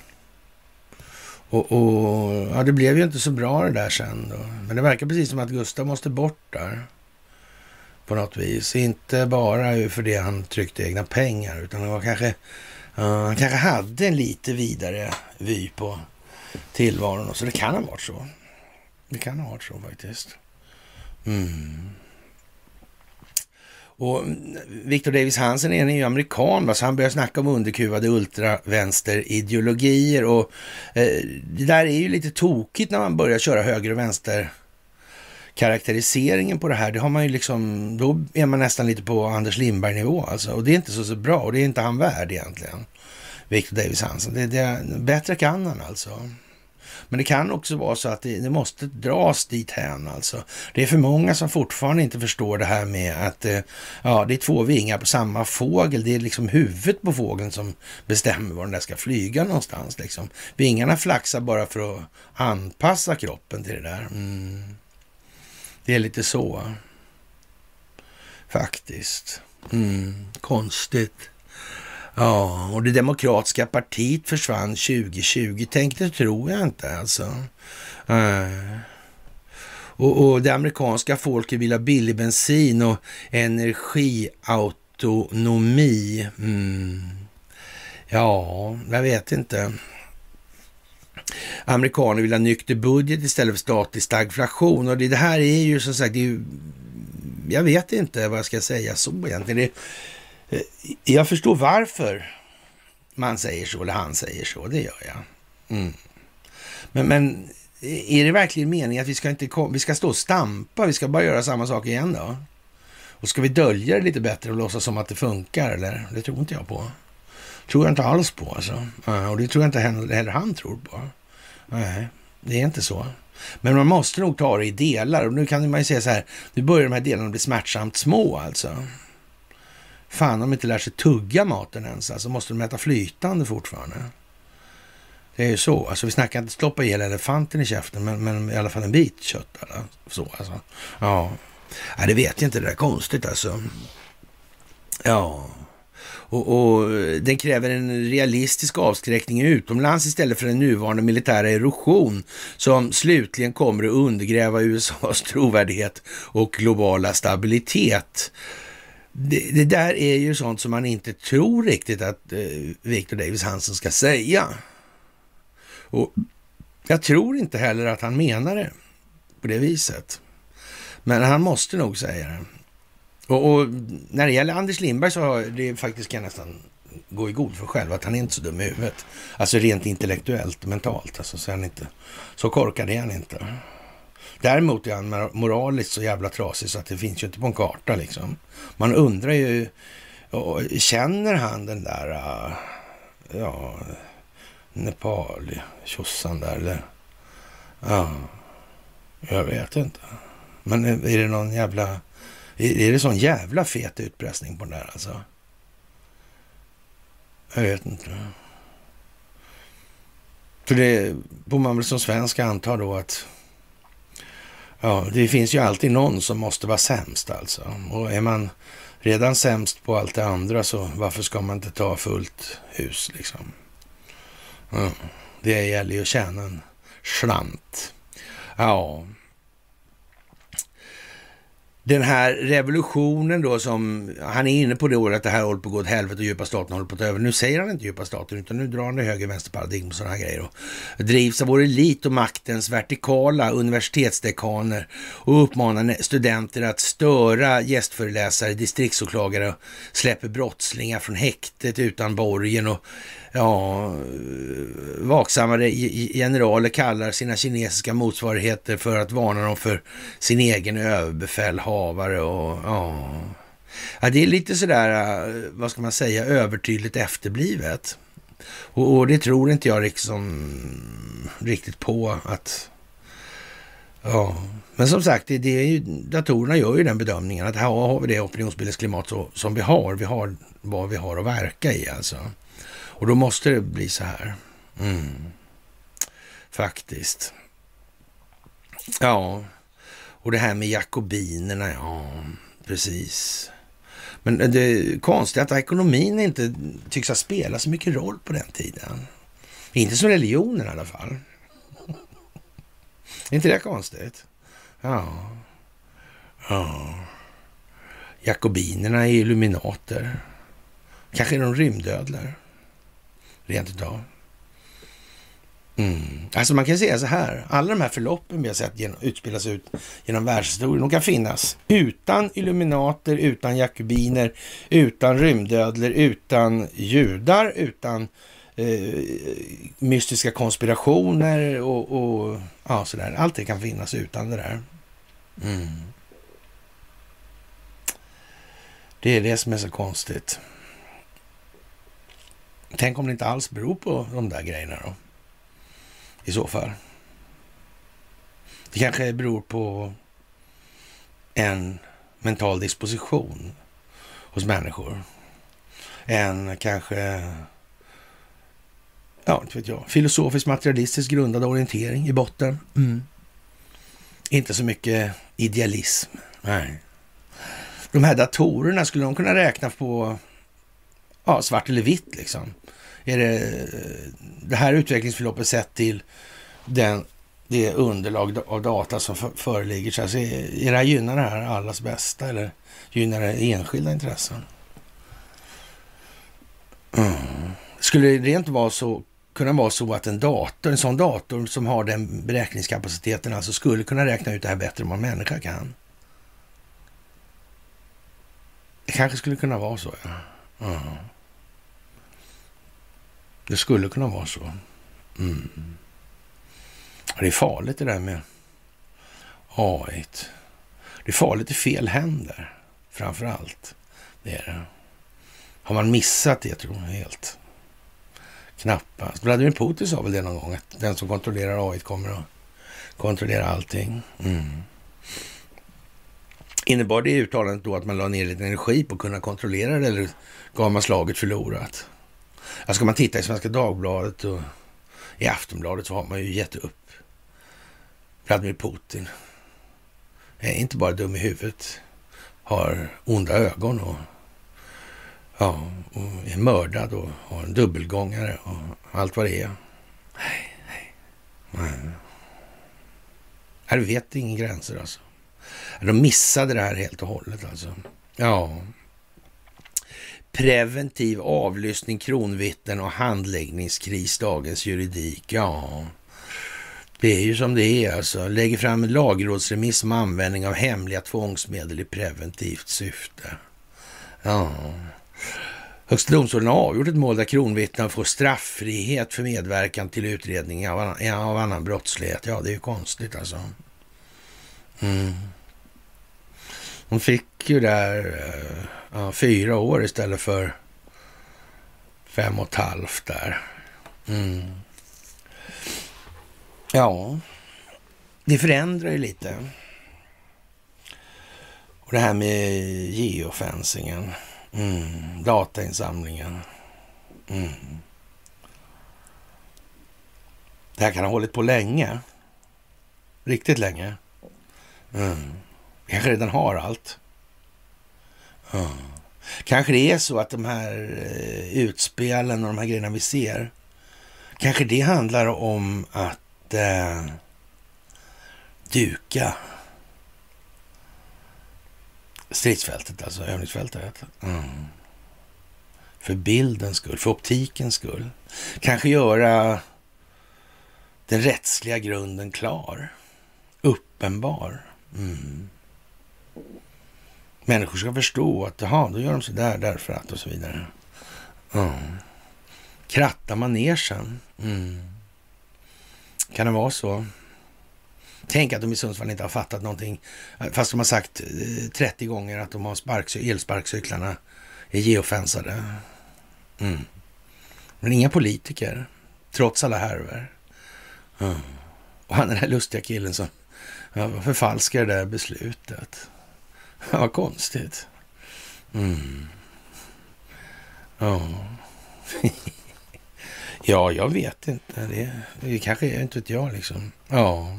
Och, och, ja, det blev ju inte så bra det där sen då. Men det verkar precis som att Gustav måste bort där. På något vis. Inte bara för det han tryckte egna pengar, utan det var kanske, uh, han kanske hade en lite vidare vy på tillvaron. Så det kan ha varit så. Det kan ha varit så faktiskt. Mm. Och mm, Victor Davis Hansen är ju amerikan, va? så han börjar snacka om underkuvade ultravänsterideologier. Och eh, det där är ju lite tokigt när man börjar köra höger och vänster karaktäriseringen på det här, det har man ju liksom, då är man nästan lite på Anders Lindberg-nivå alltså. Och det är inte så, så bra och det är inte han värd egentligen. Victor Davis Hansen. Det, det, bättre kan han alltså. Men det kan också vara så att det, det måste dras dit hän alltså. Det är för många som fortfarande inte förstår det här med att eh, ja, det är två vingar på samma fågel. Det är liksom huvudet på fågeln som bestämmer var den där ska flyga någonstans. Liksom. Vingarna flaxar bara för att anpassa kroppen till det där. Mm. Det är lite så. Faktiskt. Mm. Konstigt. Ja, och det demokratiska partiet försvann 2020. Tänk det tror jag inte alltså. Uh. Och, och, det amerikanska folket vill ha billig bensin och energiautonomi. Mm. Ja, jag vet inte. Amerikaner vill ha nykter budget istället för statlig stagflation. Och det, det här är ju som sagt, det är ju, jag vet inte vad jag ska säga så egentligen. Det, Eh, jag förstår varför man säger så, eller han säger så, det gör jag. Mm. Men, men eh, är det verkligen meningen att vi ska, inte vi ska stå och stampa, vi ska bara göra samma sak igen då? Och ska vi dölja det lite bättre och låtsas som att det funkar, eller? Det tror inte jag på. tror jag inte alls på alltså. Eh, och det tror jag inte heller han tror på. Nej, det är inte så. Men man måste nog ta det i delar. Och nu kan man ju säga så här, nu börjar de här delarna bli smärtsamt små alltså. Fan, om de inte lär sig tugga maten ens, alltså måste de äta flytande fortfarande. Det är ju så. Alltså vi snackar inte stoppa i hela elefanten i käften, men, men i alla fall en bit kött. Eller? Så alltså. Ja. ja, det vet jag inte. Det är konstigt alltså. Ja. Och, och, den kräver en realistisk avskräckning utomlands istället för den nuvarande militära erosion som slutligen kommer att undergräva USAs trovärdighet och globala stabilitet det, det, där är ju sånt som man inte tror riktigt att eh, Victor Davis Hansen ska säga. Och jag tror inte heller att han menar det på det viset. Men han måste nog säga det. Och, och när det gäller Anders Lindberg så har det faktiskt kan jag nästan gå i god för själv att han är inte så dum i huvudet. Alltså rent intellektuellt och mentalt. Alltså, så, är han inte, så korkad är han inte. Däremot är han moraliskt så jävla trasig så att det finns ju inte på en karta liksom. Man undrar ju, känner han den där, äh, ja, Nepal, tjosan där eller? Ja, jag vet inte. Men är det någon jävla, är det sån jävla fet utpressning på den där alltså? Jag vet inte. För det får man väl som svensk anta då att Ja, det finns ju alltid någon som måste vara sämst alltså. Och är man redan sämst på allt det andra så varför ska man inte ta fullt hus liksom? Ja, det gäller ju att tjäna en slant. Ja, den här revolutionen då som, han är inne på det året att det här håller på att gå åt helvete och djupa staten håller på att ta över. Nu säger han inte djupa staten utan nu drar han det höger vänster paradigm och sådana här grejer. Och drivs av vår elit och maktens vertikala universitetsdekaner och uppmanar studenter att störa gästföreläsare, distriktsåklagare och släpper brottslingar från häktet utan borgen och ja, vaksammare generaler kallar sina kinesiska motsvarigheter för att varna dem för sin egen överbefälhavare och ja. ja det är lite sådär, eh, vad ska man säga, övertydligt efterblivet. Och, och det tror inte jag liksom riktigt på att, ja. Men som sagt, det, det är ju, datorerna gör ju den bedömningen att här har vi det opinionsbildningsklimat som vi har. Vi har vad vi har att verka i alltså. Och då måste det bli så här. Mm. Faktiskt. Ja, och det här med jakobinerna, ja, precis. Men det är konstigt att ekonomin inte tycks ha spelat så mycket roll på den tiden. Inte som religionen i alla fall. är *laughs* inte det konstigt? Ja. Ja. Jakobinerna är illuminater. Kanske är de rymdödlor rent utav. Mm. Alltså man kan säga så här, alla de här förloppen vi har sett genom, utspelas ut genom världshistorien, de kan finnas utan illuminater, utan jakobiner, utan rymdödlor, utan judar, utan eh, mystiska konspirationer och, och ja, sådär. Allt det kan finnas utan det där. Mm. Det är det som är så konstigt. Tänk om det inte alls beror på de där grejerna då. I så fall. Det kanske beror på en mental disposition hos människor. En kanske, ja, inte vet jag, filosofiskt materialistiskt grundad orientering i botten. Mm. Inte så mycket idealism. Nej. De här datorerna, skulle de kunna räkna på ja, svart eller vitt liksom? Är det det här utvecklingsförloppet sett till den, det underlag av data som föreligger? Så alltså, är det här, gynnar det här allas bästa eller gynnar det enskilda intressen? Mm. Skulle det rent vara så, kunna vara så att en dator, en sån dator som har den beräkningskapaciteten, alltså skulle kunna räkna ut det här bättre än vad en människa kan? Det kanske skulle kunna vara så, ja. Mm. Det skulle kunna vara så. Mm. Det är farligt det där med AI. Det är farligt i fel händer, framför allt. Det är det. Har man missat det, tror jag, helt? Knappast. Vladimir Putin sa väl det någon gång, att den som kontrollerar AI kommer att kontrollera allting. Mm. Innebar det uttalandet då att man la ner lite energi på att kunna kontrollera det eller gav man slaget förlorat? Ja, ska man titta i Svenska Dagbladet och i Aftonbladet så har man ju gett upp. Vladimir Putin är inte bara dum i huvudet, har onda ögon och, ja, och är mördad och har en dubbelgångare och allt vad det är. Nej, nej, nej. Här vet ingen gränser alltså. De missade det här helt och hållet alltså. Ja. Preventiv avlyssning, kronvittnen och handläggningskris, dagens juridik. Ja, det är ju som det är alltså. Lägger fram en lagrådsremiss om användning av hemliga tvångsmedel i preventivt syfte. Ja. Högsta domstolen har avgjort ett mål där kronvittnen får straffrihet för medverkan till utredning av annan, av annan brottslighet. Ja, det är ju konstigt alltså. Mm. Hon fick ju där eh, ja, fyra år istället för fem och ett halvt där. Mm. Ja, det förändrar ju lite. Och det här med geofencingen, mm. datainsamlingen. Mm. Det här kan ha hållit på länge. Riktigt länge. Mm. Kanske redan har allt. Ja. Kanske det är så att de här eh, utspelen och de här grejerna vi ser, kanske det handlar om att eh, duka stridsfältet, alltså övningsfältet. Mm. För bildens skull, för optikens skull. Kanske göra den rättsliga grunden klar, uppenbar. Mm. Människor ska förstå att jaha, då gör de så där därför att och så vidare. Mm. Kratta manegen. Mm. Kan det vara så? Tänk att de i Sundsvall inte har fattat någonting, fast de har sagt eh, 30 gånger att de har sparksy- elsparkcyklarna är geofensade. Mm. Men inga politiker, trots alla härvor. Mm. Och han den här lustiga killen som förfalskar det där beslutet. *laughs* Vad konstigt. Mm. Ja. *laughs* ja, jag vet inte. Det, det kanske är inte vet jag liksom. Ja.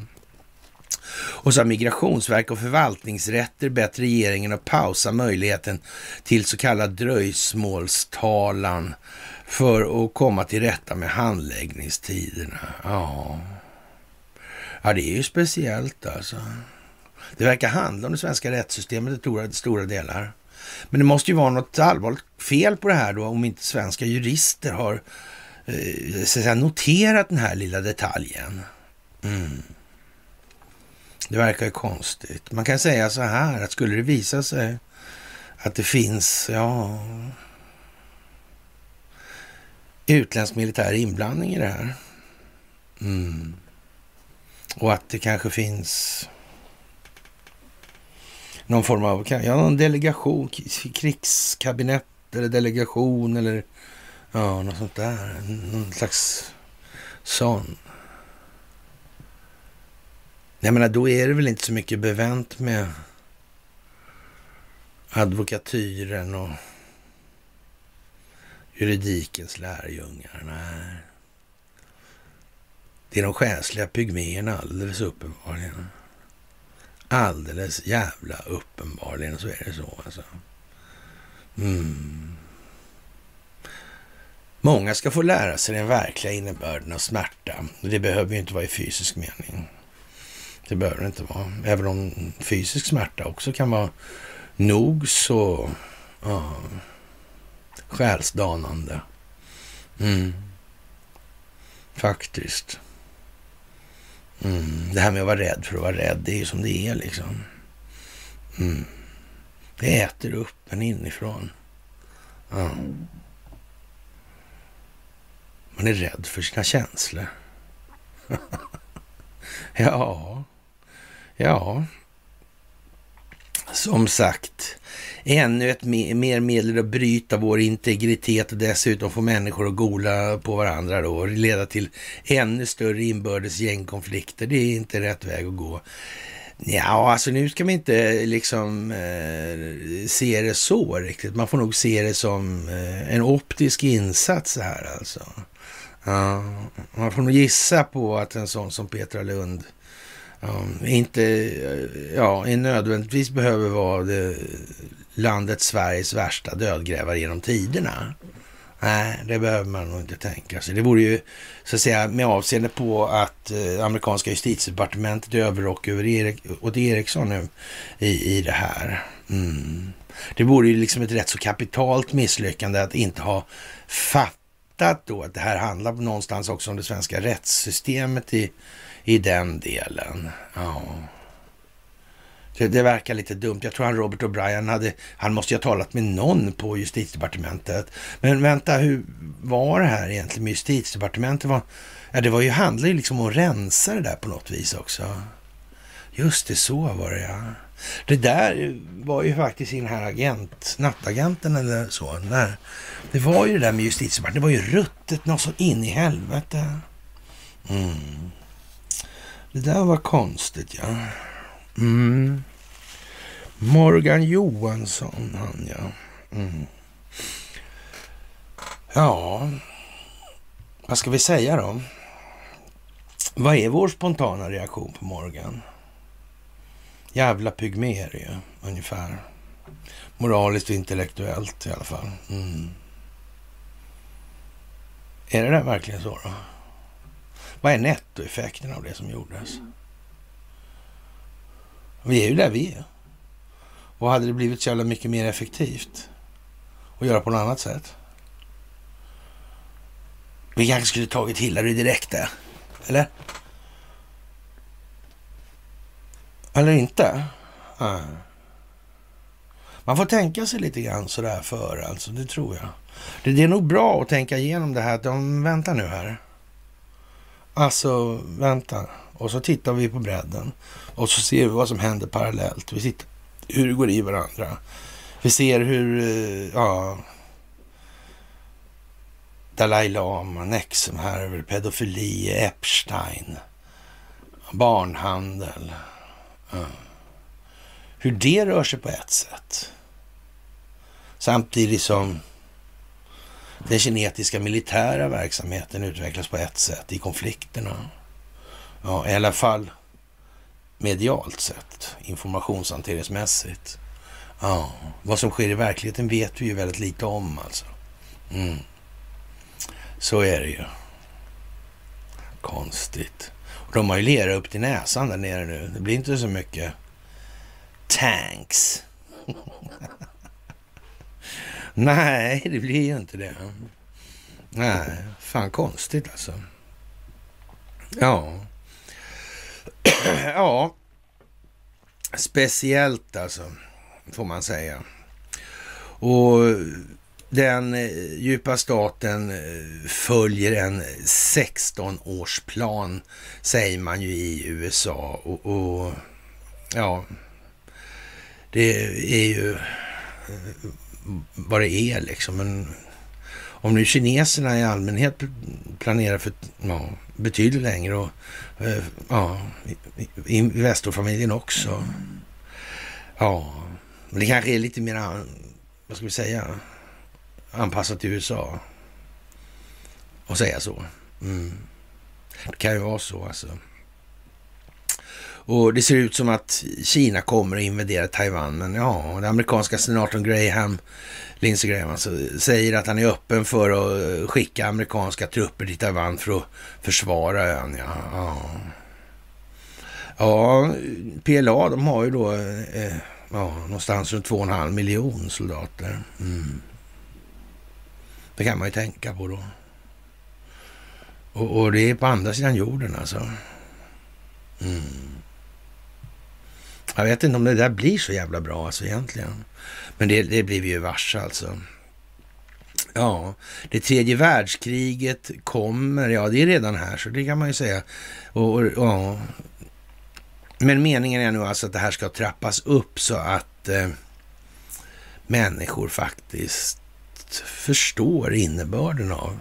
Och så har Migrationsverk och förvaltningsrätter bett regeringen att pausa möjligheten till så kallad dröjsmålstalan för att komma till rätta med handläggningstiderna. Ja, ja det är ju speciellt alltså. Det verkar handla om det svenska rättssystemet i stora, stora delar. Men det måste ju vara något allvarligt fel på det här då om inte svenska jurister har eh, så att säga, noterat den här lilla detaljen. Mm. Det verkar ju konstigt. Man kan säga så här att skulle det visa sig att det finns, ja, utländsk militär inblandning i det här. Mm. Och att det kanske finns någon form av ja, någon delegation, krigskabinett eller delegation eller ja, något sånt där. Någon slags sån. Jag menar, då är det väl inte så mycket bevänt med advokatyren och juridikens lärjungar. Nej. Det är de själsliga pygméerna alldeles uppenbarligen. Alldeles jävla uppenbarligen så är det så alltså. Mm. Många ska få lära sig den verkliga innebörden av smärta. Det behöver ju inte vara i fysisk mening. Det behöver det inte vara. Även om fysisk smärta också kan vara nog så ja, själsdanande. Mm. Faktiskt. Mm. Det här med att vara rädd för att vara rädd, det är ju som det är liksom. Mm. Det äter upp en inifrån. Ja. Man är rädd för sina känslor. *laughs* ja, ja. Som sagt, ännu ett mer medel att bryta vår integritet och dessutom få människor att gola på varandra då och leda till ännu större inbördes gängkonflikter. Det är inte rätt väg att gå. Ja, alltså nu ska man inte liksom eh, se det så riktigt. Man får nog se det som eh, en optisk insats här alltså. Ja, man får nog gissa på att en sån som Petra Lund um, inte ja, nödvändigtvis behöver vara det, landet Sveriges värsta dödgrävare genom tiderna. Nej, det behöver man nog inte tänka sig. Det vore ju så att säga med avseende på att eh, amerikanska justitiedepartementet är överrock över Erik, åt Eriksson nu i, i det här. Mm. Det vore ju liksom ett rätt så kapitalt misslyckande att inte ha fattat då att det här handlar någonstans också om det svenska rättssystemet i, i den delen. Ja. Det, det, verkar lite dumt. Jag tror han Robert O'Brien hade, han måste ju ha talat med någon på justitiedepartementet. Men vänta, hur var det här egentligen med justitiedepartementet? Var, ja, det var ju, handlade ju liksom om att rensa det där på något vis också. Just det, så var det ja. Det där var ju faktiskt i den här agent, nattagenten eller så. Där. Det var ju det där med justitiedepartementet, det var ju ruttet något så in i helvete. Mm. Det där var konstigt ja. Mm. Morgan Johansson, han ja. Mm. Ja, vad ska vi säga då? Vad är vår spontana reaktion på Morgan? Jävla pygmer ju, ungefär. Moraliskt och intellektuellt i alla fall. Mm. Är det där verkligen så då? Vad är nettoeffekten av det som gjordes? Vi är ju där vi är. Och hade det blivit så jävla mycket mer effektivt att göra på något annat sätt? Vi kanske skulle tagit Hillary direkt där. Eller? Eller inte? Nej. Man får tänka sig lite grann sådär för alltså, det tror jag. Det, det är nog bra att tänka igenom det här att de väntar nu här. Alltså, vänta. Och så tittar vi på bredden. Och så ser vi vad som händer parallellt. Vi sitter, hur det går i varandra. Vi ser hur, eh, ja, Dalai Lama, Nexumhärvor, pedofili, Epstein, barnhandel. Ja. Hur det rör sig på ett sätt. Samtidigt som den kinetiska militära verksamheten utvecklas på ett sätt i konflikterna. Ja, i alla fall medialt sett, informationshanteringsmässigt. Ja, vad som sker i verkligheten vet vi ju väldigt lite om alltså. Mm. Så är det ju. Konstigt. Och de har ju lera upp till näsan där nere nu. Det blir inte så mycket tanks. *laughs* Nej, det blir ju inte det. Nej, fan konstigt alltså. Ja. *clears throat* ja. Speciellt alltså, får man säga. Och den eh, djupa staten eh, följer en 16-årsplan, säger man ju i USA. Och, och, ja, det är ju eh, vad det är liksom. Men om nu kineserna i allmänhet planerar för ja, betydligt längre och Eh, ja, Investorfamiljen också. Ja, men det kanske är lite mer, vad ska vi säga, anpassat till USA. Att säga så. Mm. Det kan ju vara så alltså. Och det ser ut som att Kina kommer att invadera Taiwan. Men ja, den amerikanska senatorn Graham, Lindsey Graham, alltså, säger att han är öppen för att skicka amerikanska trupper till Taiwan för att försvara ön. Ja, ja. ja PLA, de har ju då eh, ja, någonstans runt 2,5 miljon soldater. Mm. Det kan man ju tänka på då. Och, och, det är på andra sidan jorden alltså. Mm. Jag vet inte om det där blir så jävla bra alltså egentligen. Men det, det blir vi ju varse alltså. Ja, det tredje världskriget kommer. Ja, det är redan här, så det kan man ju säga. Och, och ja. Men meningen är nu alltså att det här ska trappas upp så att eh, människor faktiskt förstår innebörden av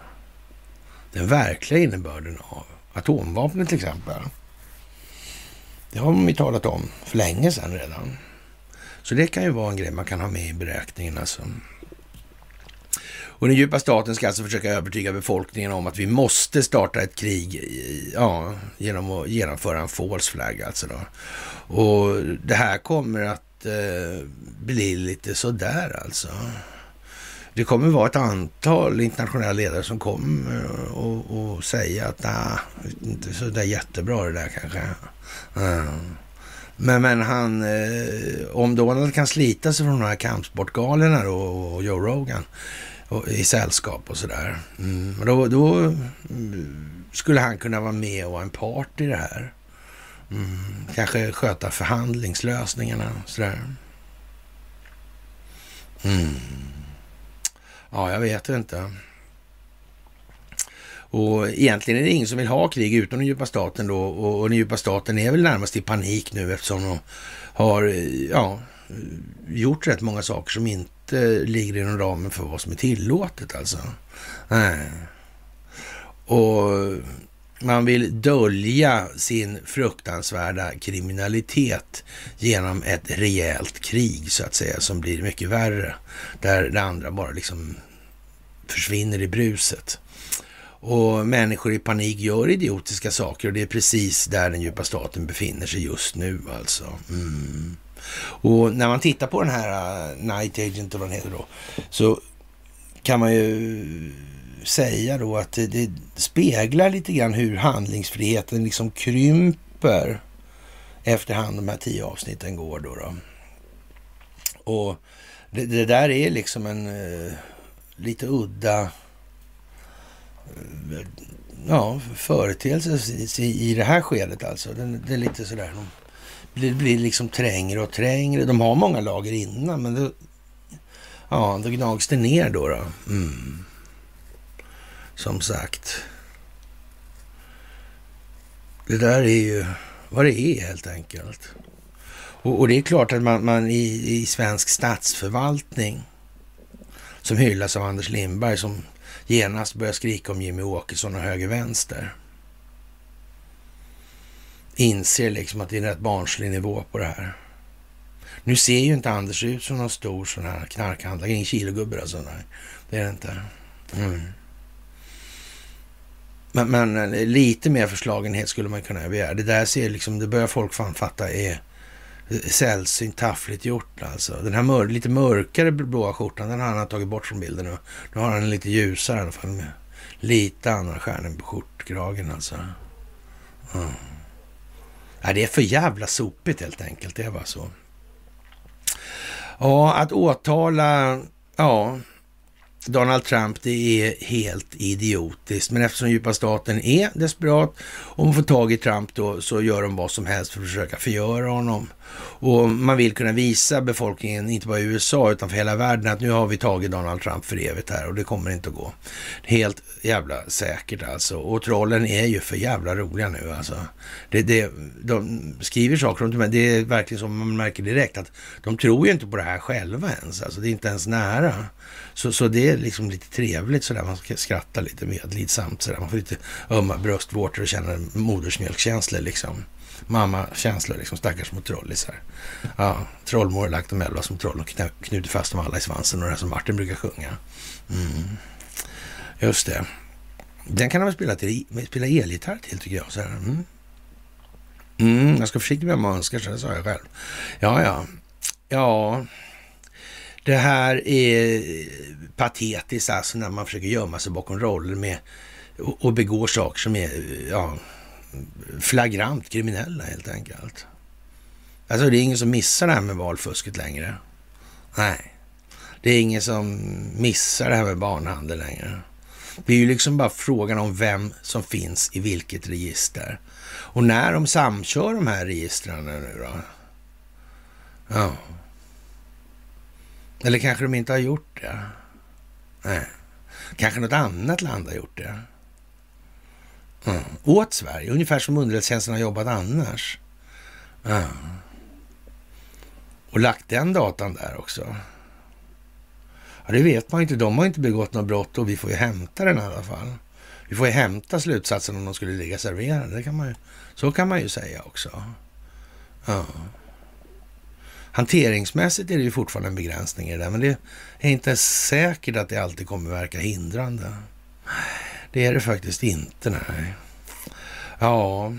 den verkliga innebörden av atomvapnet till exempel. Det har man ju talat om för länge sedan redan. Så det kan ju vara en grej man kan ha med i beräkningen alltså. Och den djupa staten ska alltså försöka övertyga befolkningen om att vi måste starta ett krig ja, genom att genomföra en false flag alltså då. Och det här kommer att eh, bli lite sådär alltså. Det kommer vara ett antal internationella ledare som kommer eh, och, och säga att nah, inte så där jättebra det där kanske. Eh, men, men han, eh, om Donald kan slita sig från de här kampsportgalorna då, och Joe Rogan och, i sällskap och sådär. Mm, då, då mm, skulle han kunna vara med och vara en part i det här. Mm, kanske sköta förhandlingslösningarna sådär. Mm. Ja, jag vet inte. Och egentligen är det ingen som vill ha krig utom den djupa staten då. Och, och den djupa staten är väl närmast i panik nu eftersom de har eh, ja, gjort rätt många saker som inte ligger inom ramen för vad som är tillåtet alltså. Nej. Och man vill dölja sin fruktansvärda kriminalitet genom ett rejält krig så att säga som blir mycket värre. Där det andra bara liksom försvinner i bruset. Och människor i panik gör idiotiska saker och det är precis där den djupa staten befinner sig just nu alltså. Mm. Och när man tittar på den här uh, Night Agent, och vad den heter då, så kan man ju säga då att det, det, speglar lite grann hur handlingsfriheten liksom krymper efterhand de här tio avsnitten går då. då. Och det, det, där är liksom en uh, lite udda eh, ja, företeelse i det här skedet alltså. Det, det är lite sådär, det blir liksom trängre och trängre. De har många lager innan, men det, ja, då gnags det ner då. då. Mm. Som sagt. Det där är ju vad det är helt enkelt. Och, och det är klart att man, man i, i, svensk statsförvaltning som hyllas av Anders Lindberg som genast börjar skrika om Jimmy Åkesson och höger-vänster. Inser liksom att det är en rätt barnslig nivå på det här. Nu ser ju inte Anders ut som någon stor sån här knarkhandlare, ingen kilogubbe alltså. Nej, det är det inte. Mm. Men, men, eh, lite mer förslagenhet skulle man kunna begära. Det där ser liksom, det börjar folk fan fatta är eh, sällsynt taffligt gjort alltså. Den här mör lite mörkare blåa skjortan, den har han tagit bort från bilden nu. Nu har han en lite ljusare i alla fall med lite andra stjärnor på skjortkragen alltså. Mm. Ja, det är för jävla sopigt helt enkelt, det är bara så. Ja, att åtala, ja, Donald Trump, det är helt idiotiskt. Men eftersom djupa staten är desperat och man får tag i Trump då så gör de vad som helst för att försöka förgöra honom. Och man vill kunna visa befolkningen, inte bara i USA utan för hela världen, att nu har vi tagit Donald Trump för evigt här och det kommer inte att gå. Helt jävla säkert alltså. Och trollen är ju för jävla roliga nu alltså. Det, det, de skriver saker om det, men det är verkligen som man märker direkt att de tror ju inte på det här själva ens. Alltså det är inte ens nära. Så, så det är liksom lite trevligt sådär, man ska skratta lite medlidsamt sådär. Man får lite ömma bröstvårtor och känna modersmjölkkänslor liksom mammakänslor, liksom stackars små trollisar. Ja, trollmor har lagt dem elva som troll och knutit fast dem alla i svansen och det som Martin brukar sjunga. Mm. Just det. Den kan man spela, till, spela elgitarr till tycker jag. Så här. Mm. Mm, jag ska försiktigt med vad man önskar så det sa jag själv. Ja, ja. Ja, det här är patetiskt alltså när man försöker gömma sig bakom roller med och, och begår saker som är, ja, flagrant kriminella helt enkelt. Alltså det är ingen som missar det här med valfusket längre. Nej, det är ingen som missar det här med barnhandel längre. Det är ju liksom bara frågan om vem som finns i vilket register. Och när de samkör de här registren nu då? Ja. Eller kanske de inte har gjort det? Nej. Kanske något annat land har gjort det? Mm. Åt Sverige, ungefär som underrättelsetjänsten har jobbat annars. Mm. Och lagt den datan där också. Ja, det vet man inte. De har inte begått något brott och vi får ju hämta den i alla fall. Vi får ju hämta slutsatsen om de skulle ligga serverade. Det kan man ju, så kan man ju säga också. Ja. Hanteringsmässigt är det ju fortfarande en begränsning i det där, men det är inte säkert att det alltid kommer verka hindrande. Det är det faktiskt inte, nej. Ja,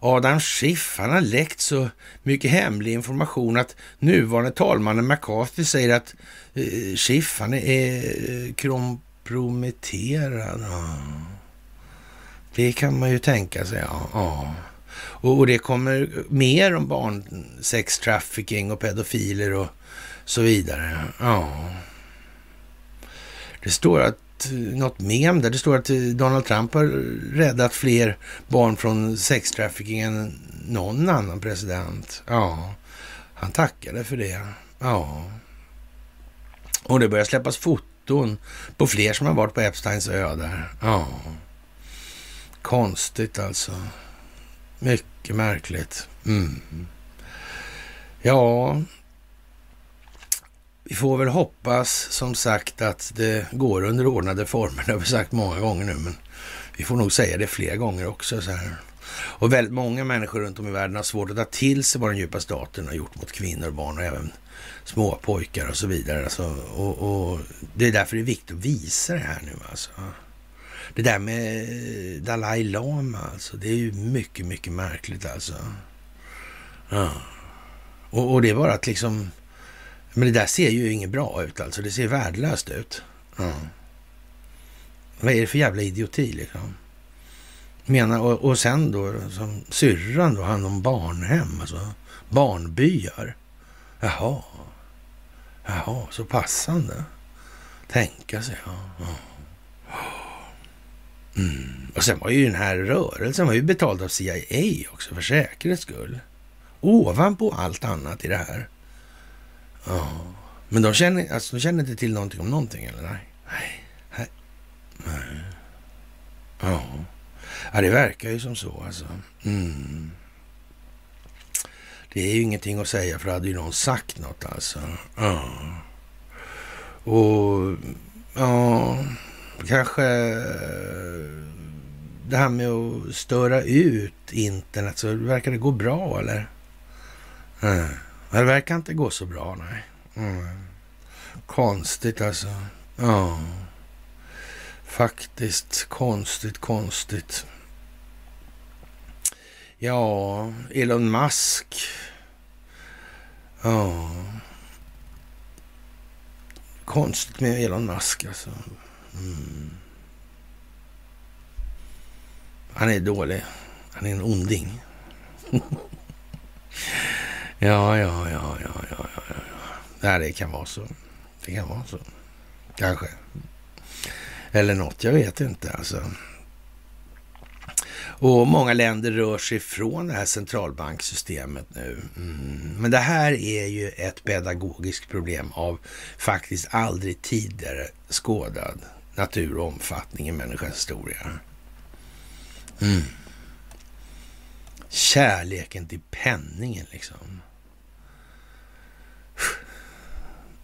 Adam Schiff, han har läckt så mycket hemlig information att nuvarande talmannen McCarthy säger att eh, Schiff, han är eh, komprometterad. Det kan man ju tänka sig, ja. ja. Och, och, det kommer mer om barnsex trafficking och pedofiler och så vidare. Ja. Det står att något mem där det står att Donald Trump har räddat fler barn från sextrafficking än någon annan president. Ja, han tackade för det. Ja. Och det börjar släppas foton på fler som har varit på Epsteins ö där. Ja. Konstigt alltså. Mycket märkligt. Mm. Ja, vi får väl hoppas som sagt att det går under ordnade former. Det har vi sagt många gånger nu, men vi får nog säga det fler gånger också. Så här. Och väldigt många människor runt om i världen har svårt att ta till sig vad den djupa staten har gjort mot kvinnor, barn och även små pojkar och så vidare. Alltså, och, och, det är därför det är viktigt att visa det här nu. Alltså. Det där med eh, Dalai Lama, alltså, det är ju mycket, mycket märkligt alltså. Ja. Och, och det är bara att liksom men det där ser ju inget bra ut alltså. Det ser värdelöst ut. Ja. Vad är det för jävla idioti liksom? Menar, och, och sen då, som syrran då, hand om barnhem, alltså barnbyar. Jaha. Jaha, så passande. Tänka sig, ja. ja. Mm. Och sen var ju den här rörelsen var ju betald av CIA också för säkerhets skull. Ovanpå allt annat i det här. Oh. Men de känner, alltså, de känner inte till någonting om någonting, eller? Nej. Nej. Nej. Ja. ja, det verkar ju som så alltså. Mm. Det är ju ingenting att säga för hade ju någon sagt något alltså. Ja. Och ja, kanske eh, det här med att störa ut internet så verkar det gå bra eller? Mm. Det verkar inte gå så bra, nej. Mm. Konstigt alltså. Ja. Faktiskt konstigt, konstigt. Ja, Elon Musk. Ja. Konstigt med Elon Musk alltså. Mm. Han är dålig. Han är en onding. *laughs* Ja, ja, ja, ja, ja, ja, ja. Nej, det kan vara så. Det kan vara så. Kanske. Eller något, jag vet inte alltså. Och många länder rör sig från det här centralbanksystemet nu. Mm. Men det här är ju ett pedagogiskt problem av faktiskt aldrig tidigare skådad natur och omfattning i människans historia. Mm. Kärleken till penningen liksom.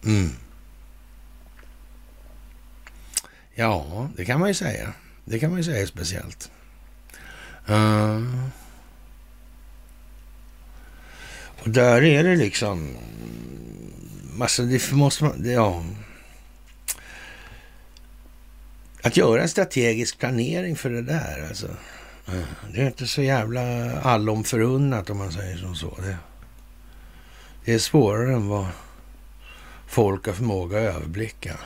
Mm. Ja, det kan man ju säga. Det kan man ju säga speciellt. Uh. Och där är det liksom... Alltså det måste man... Ja. Att göra en strategisk planering för det där alltså. Det är inte så jävla allom förunnat om man säger som så. Det, det är svårare än vad folk har förmåga att överblicka.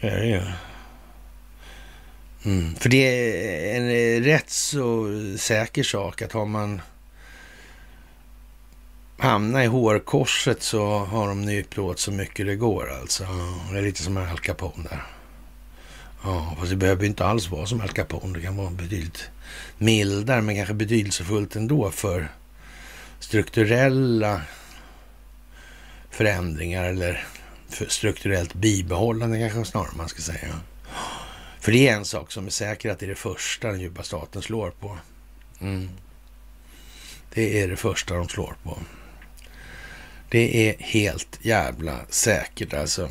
Det är det ju. Mm. För det är en eh, rätt så säker sak att har man hamnat i hårkorset så har de nyplåt så mycket det går alltså. Det är lite som en Al Capone där. Ja, fast det behöver inte alls vara som Al Capone. Det kan vara betydligt mildare, men kanske betydelsefullt ändå för strukturella förändringar eller för strukturellt bibehållande kanske snarare man ska säga. För det är en sak som är säker att det är det första den djupa staten slår på. Mm. Det är det första de slår på. Det är helt jävla säkert alltså.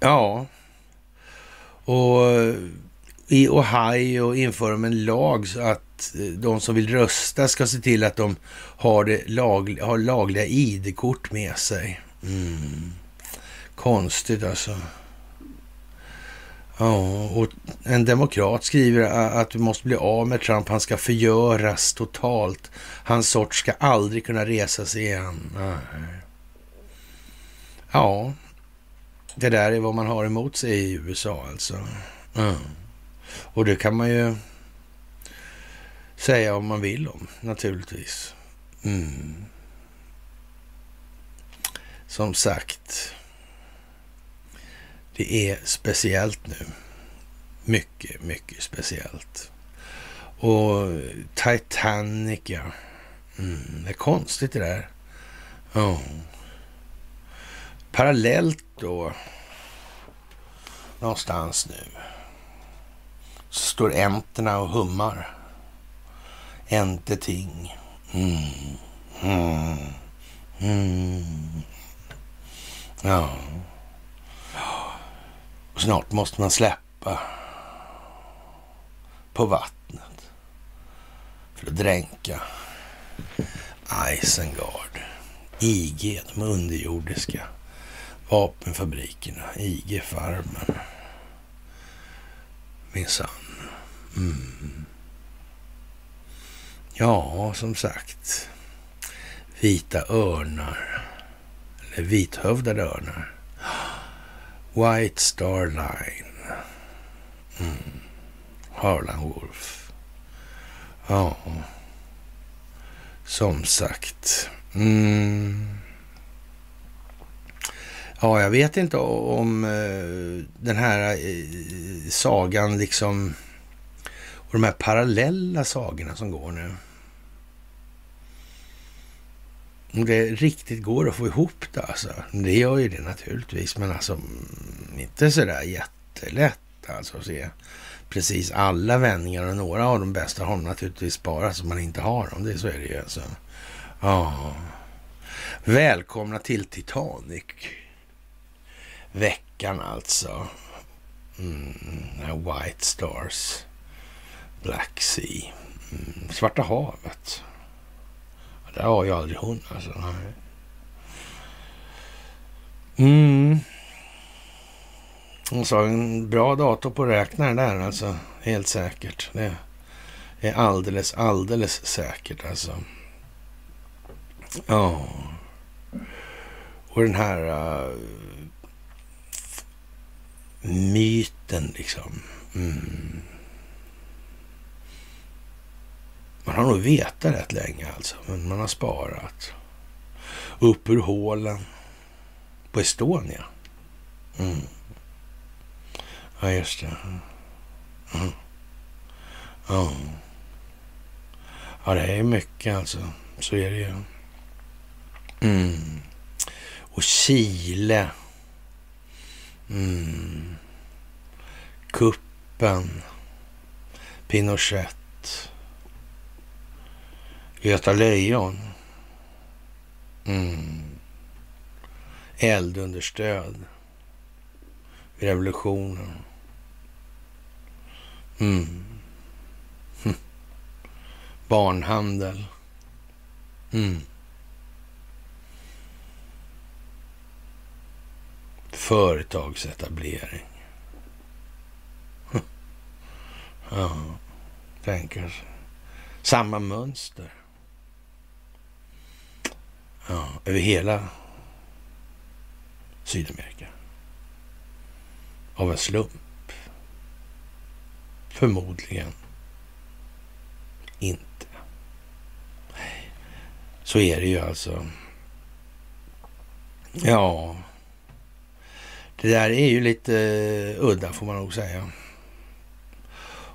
Ja, och eh, i Ohio inför de en lag så att eh, de som vill rösta ska se till att de har, det lag, har lagliga ID-kort med sig. Mm. Konstigt alltså. Ja, och en demokrat skriver att du måste bli av med Trump. Han ska förgöras totalt. Hans sort ska aldrig kunna resa sig igen. Ja, det där är vad man har emot sig i USA alltså. Mm. Och det kan man ju säga om man vill om, naturligtvis. Mm. Som sagt, det är speciellt nu. Mycket, mycket speciellt. Och Titanic, ja. Mm, det är konstigt det där. Oh. Parallellt då, någonstans nu, så står änterna och hummar. Enteting. Mm. Mm. Mm. Ja. Och snart måste man släppa på vattnet för att dränka Isengard, IG, de underjordiska vapenfabrikerna, IG-farmen. Minsann. Mm. Ja, som sagt. Vita örnar. Eller vithövdade örnar. White Star Line. Mm. Harlan Wolf. Ja, som sagt. Mm. Ja, jag vet inte om eh, den här eh, sagan liksom och de här parallella sagorna som går nu. Om det riktigt går att få ihop det alltså. Det gör ju det naturligtvis, men alltså mm, inte sådär jättelätt alltså att se precis alla vändningar och några av de bästa har naturligtvis bara så man inte har dem. Det, så är det ju alltså. Ja. Välkomna till Titanic. Veckan alltså. Mm, White Stars. Black Sea. Mm, Svarta havet. Det har ju aldrig hon alltså. Nej. Mm. Hon sa en bra dator på räknaren där alltså. Helt säkert. Det är alldeles, alldeles säkert alltså. Ja. Och den här uh, myten liksom. Mm. Man har nog vetat rätt länge alltså, men man har sparat. Upp ur hålen på Estonia. Mm. Ja, just det. Mm. mm. Ja. Ja, det är mycket alltså. Så är det ju. Mm. Och Chile. Mm. Kuppen. Pinochet. Göta Lejon. Mm. Eldunderstöd. Revolutionen. Mm. *laughs* Barnhandel. Mm. Företagsetablering. *laughs* Ja, tänker sig. Samma mönster. Ja, över hela Sydamerika. Av en slump. Förmodligen inte. Så är det ju alltså. Ja, det där är ju lite eh, udda får man nog säga.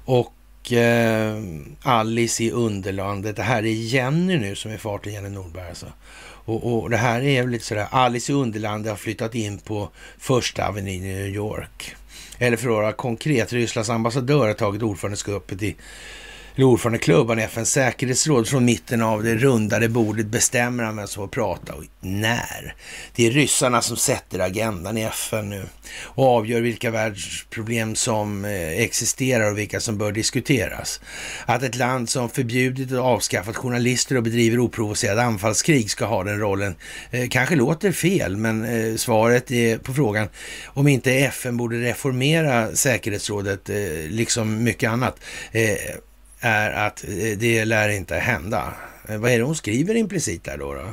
Och eh, Alice i Underlandet. Det här är Jenny nu som är far till Jenny Nordberg alltså. Och, och, det här är lite sådär, Alice i Underlandet har flyttat in på första avenyn i New York. Eller för att vara konkret, Rysslands ambassadör har tagit ordförandeskapet i ordförandeklubban i FNs säkerhetsråd från mitten av det rundade bordet bestämmer han vem som får prata och när. Det är ryssarna som sätter agendan i FN nu och avgör vilka världsproblem som eh, existerar och vilka som bör diskuteras. Att ett land som förbjudit och avskaffat journalister och bedriver oprovocerad anfallskrig ska ha den rollen eh, kanske låter fel, men eh, svaret är på frågan om inte FN borde reformera säkerhetsrådet, liksom mycket annat är att eh, det lär inte hända. Eh, vad är det hon skriver implicit där då? då?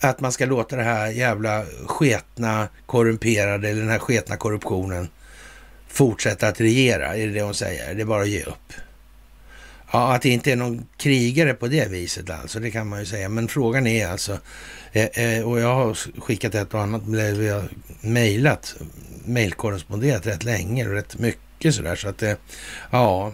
Att man ska låta det här jävla sketna korrumperade, eller den här sketna korruptionen fortsätta att regera, är det det hon säger? Det är bara att ge upp. Ja, att det inte är någon krigare på det viset alltså, det kan man ju säga. Men frågan är alltså, eh, och jag har skickat ett och annat, vi har mejlat, mejlkorresponderat rätt länge och rätt mycket sådär. Så att, ja,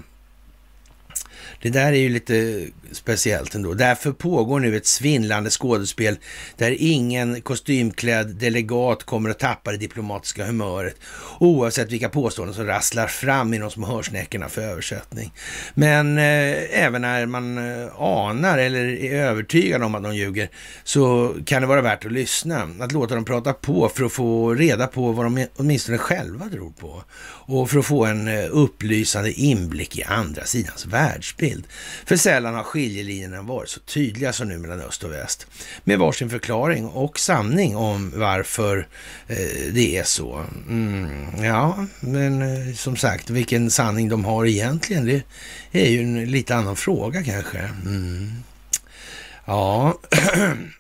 det där är ju lite speciellt ändå. Därför pågår nu ett svindlande skådespel där ingen kostymklädd delegat kommer att tappa det diplomatiska humöret oavsett vilka påståenden som rasslar fram i de små hörsnäckorna för översättning. Men eh, även när man eh, anar eller är övertygad om att de ljuger så kan det vara värt att lyssna. Att låta dem prata på för att få reda på vad de åtminstone själva tror på och för att få en eh, upplysande inblick i andra sidans världsbild. För sällan har skiljelinjerna varit så tydliga som nu mellan öst och väst. Med varsin förklaring och sanning om varför eh, det är så. Mm, ja, men eh, som sagt, vilken sanning de har egentligen, det är ju en lite annan fråga kanske. Mm. Ja, *clears throat*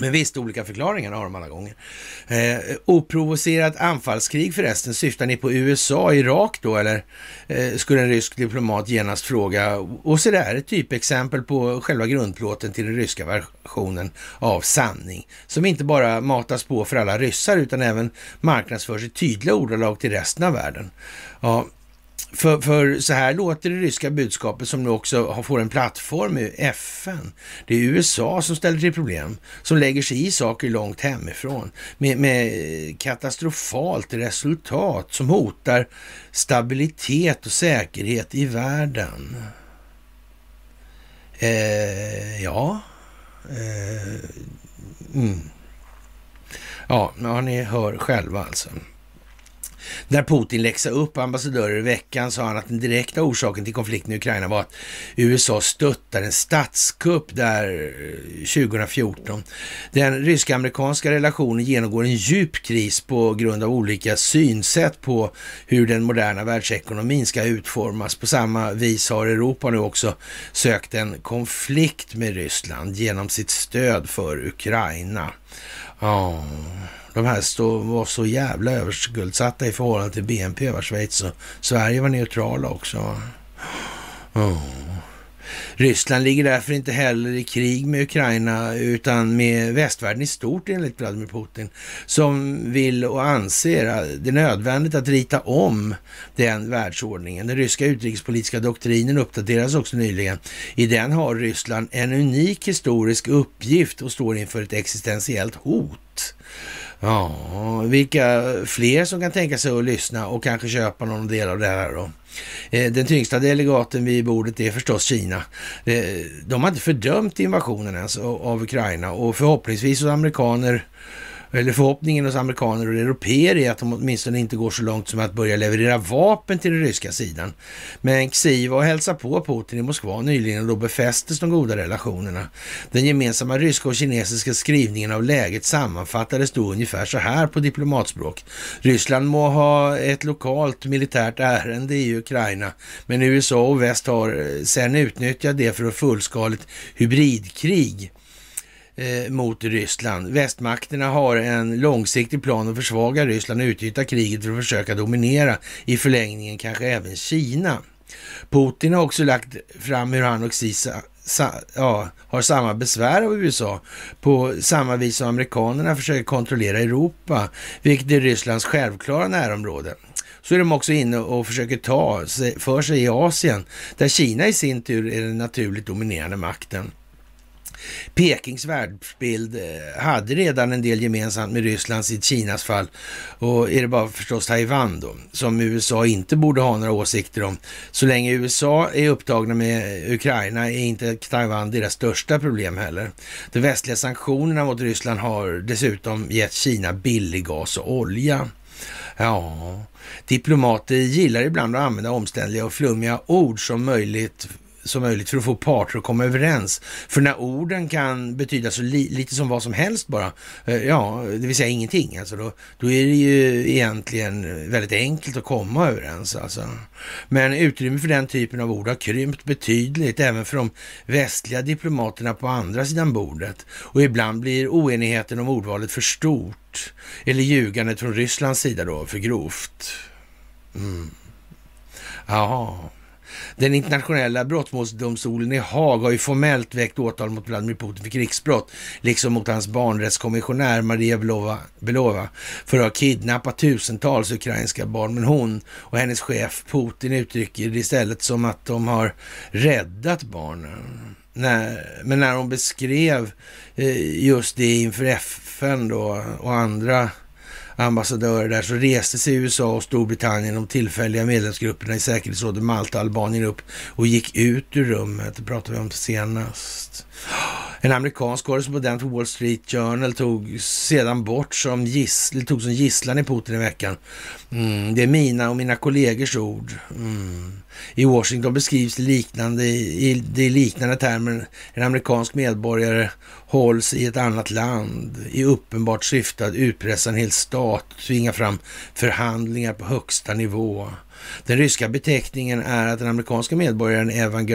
Men visst, olika förklaringar har de alla gånger. Eh, oprovocerat anfallskrig förresten, syftar ni på USA, Irak då eller? Eh, skulle en rysk diplomat genast fråga. Och så där, ett typexempel på själva grundplåten till den ryska versionen av sanning. Som inte bara matas på för alla ryssar utan även marknadsförs i tydliga ordalag till resten av världen. Ja, för, för så här låter det ryska budskapet som nu också får en plattform i FN. Det är USA som ställer till problem, som lägger sig i saker långt hemifrån med, med katastrofalt resultat som hotar stabilitet och säkerhet i världen. Eh, ja. Eh, mm. Ja, ni hör själva alltså. När Putin läxade upp ambassadörer i veckan sa han att den direkta orsaken till konflikten i Ukraina var att USA stöttar en statskupp där eh, 2014. Den ryska-amerikanska relationen genomgår en djup kris på grund av olika synsätt på hur den moderna världsekonomin ska utformas. På samma vis har Europa nu också sökt en konflikt med Ryssland genom sitt stöd för Ukraina. Ja, de här stå, var så jävla överskuldsatta i förhållande till BNP, var Schweiz och Sverige var neutrala också. Oh. Ryssland ligger därför inte heller i krig med Ukraina utan med västvärlden i stort enligt Vladimir Putin som vill och anser det nödvändigt att rita om den världsordningen. Den ryska utrikespolitiska doktrinen uppdateras också nyligen. I den har Ryssland en unik historisk uppgift och står inför ett existentiellt hot. Ja, vilka fler som kan tänka sig att lyssna och kanske köpa någon del av det här då? Eh, den tyngsta delegaten vid bordet är förstås Kina. Eh, de har inte fördömt invasionen ens av Ukraina och förhoppningsvis hos amerikaner eller förhoppningen hos amerikaner och europeer är att de åtminstone inte går så långt som att börja leverera vapen till den ryska sidan. Men Xi var och hälsade på Putin i Moskva nyligen och då befästes de goda relationerna. Den gemensamma ryska och kinesiska skrivningen av läget sammanfattades då ungefär så här på diplomatspråk. Ryssland må ha ett lokalt militärt ärende i Ukraina, men USA och väst har eh, sedan utnyttjat det för ett fullskaligt hybridkrig eh, mot Ryssland. Västmakterna har en långsiktig plan att försvaga Ryssland och utnyttja kriget för att försöka dominera i förlängningen kanske även Kina. Putin har också lagt fram hur han och Xi ja, har samma besvär av USA på samma vis som amerikanerna försöker kontrollera Europa, vilket är Rysslands självklara närområde. Så är de också inne och försöker ta för sig i Asien, där Kina i sin tur är den naturligt dominerande makten. Pekings världsbild eh, hade redan en del gemensamt med Rysslands i Kinas fall och är det bara förstås Taiwan då, som USA inte borde ha några åsikter om. Så länge USA är upptagna med Ukraina är inte Taiwan deras största problem heller. De västliga sanktionerna mot Ryssland har dessutom gett Kina billig gas och olja. Ja, diplomater gillar ibland att använda omständliga och flummiga ord som möjligt som möjligt för att få parter att komma överens. För när orden kan betyda så li lite som vad som helst bara, eh, ja, det vill säga ingenting, alltså då, då är det ju egentligen väldigt enkelt att komma överens. Alltså. Men utrymme för den typen av ord har krympt betydligt, även för de västliga diplomaterna på andra sidan bordet. Och ibland blir oenigheten om ordvalet för stort, eller ljugandet från Rysslands sida då, för grovt. Mm. Jaha den internationella brottmålsdomstolen i Haag har ju formellt väckt åtal mot Vladimir Putin för krigsbrott, liksom mot hans barnrättskommissionär Maria Belova, Belova för att ha kidnappat tusentals ukrainska barn. Men hon och hennes chef Putin uttrycker det istället som att de har räddat barnen. När, men när hon beskrev eh, just det inför FN då och andra ambassadörer där så reste sig USA och Storbritannien, de tillfälliga medlemsgrupperna i säkerhetsrådet, Malta, Albanien upp och gick ut ur rummet. Det pratade vi om senast. En amerikansk korrespondent för Wall Street Journal tog sedan bort som gissl, tog som gisslan i Putin i veckan. Mm, det är mina och mina kollegors ord. Mm. I Washington beskrivs det liknande i, i liknande termer. En amerikansk medborgare hålls i ett annat land i uppenbart syfte att utpressa en hel stat och tvinga fram förhandlingar på högsta nivå. Den ryska beteckningen är att den amerikanska medborgaren Evan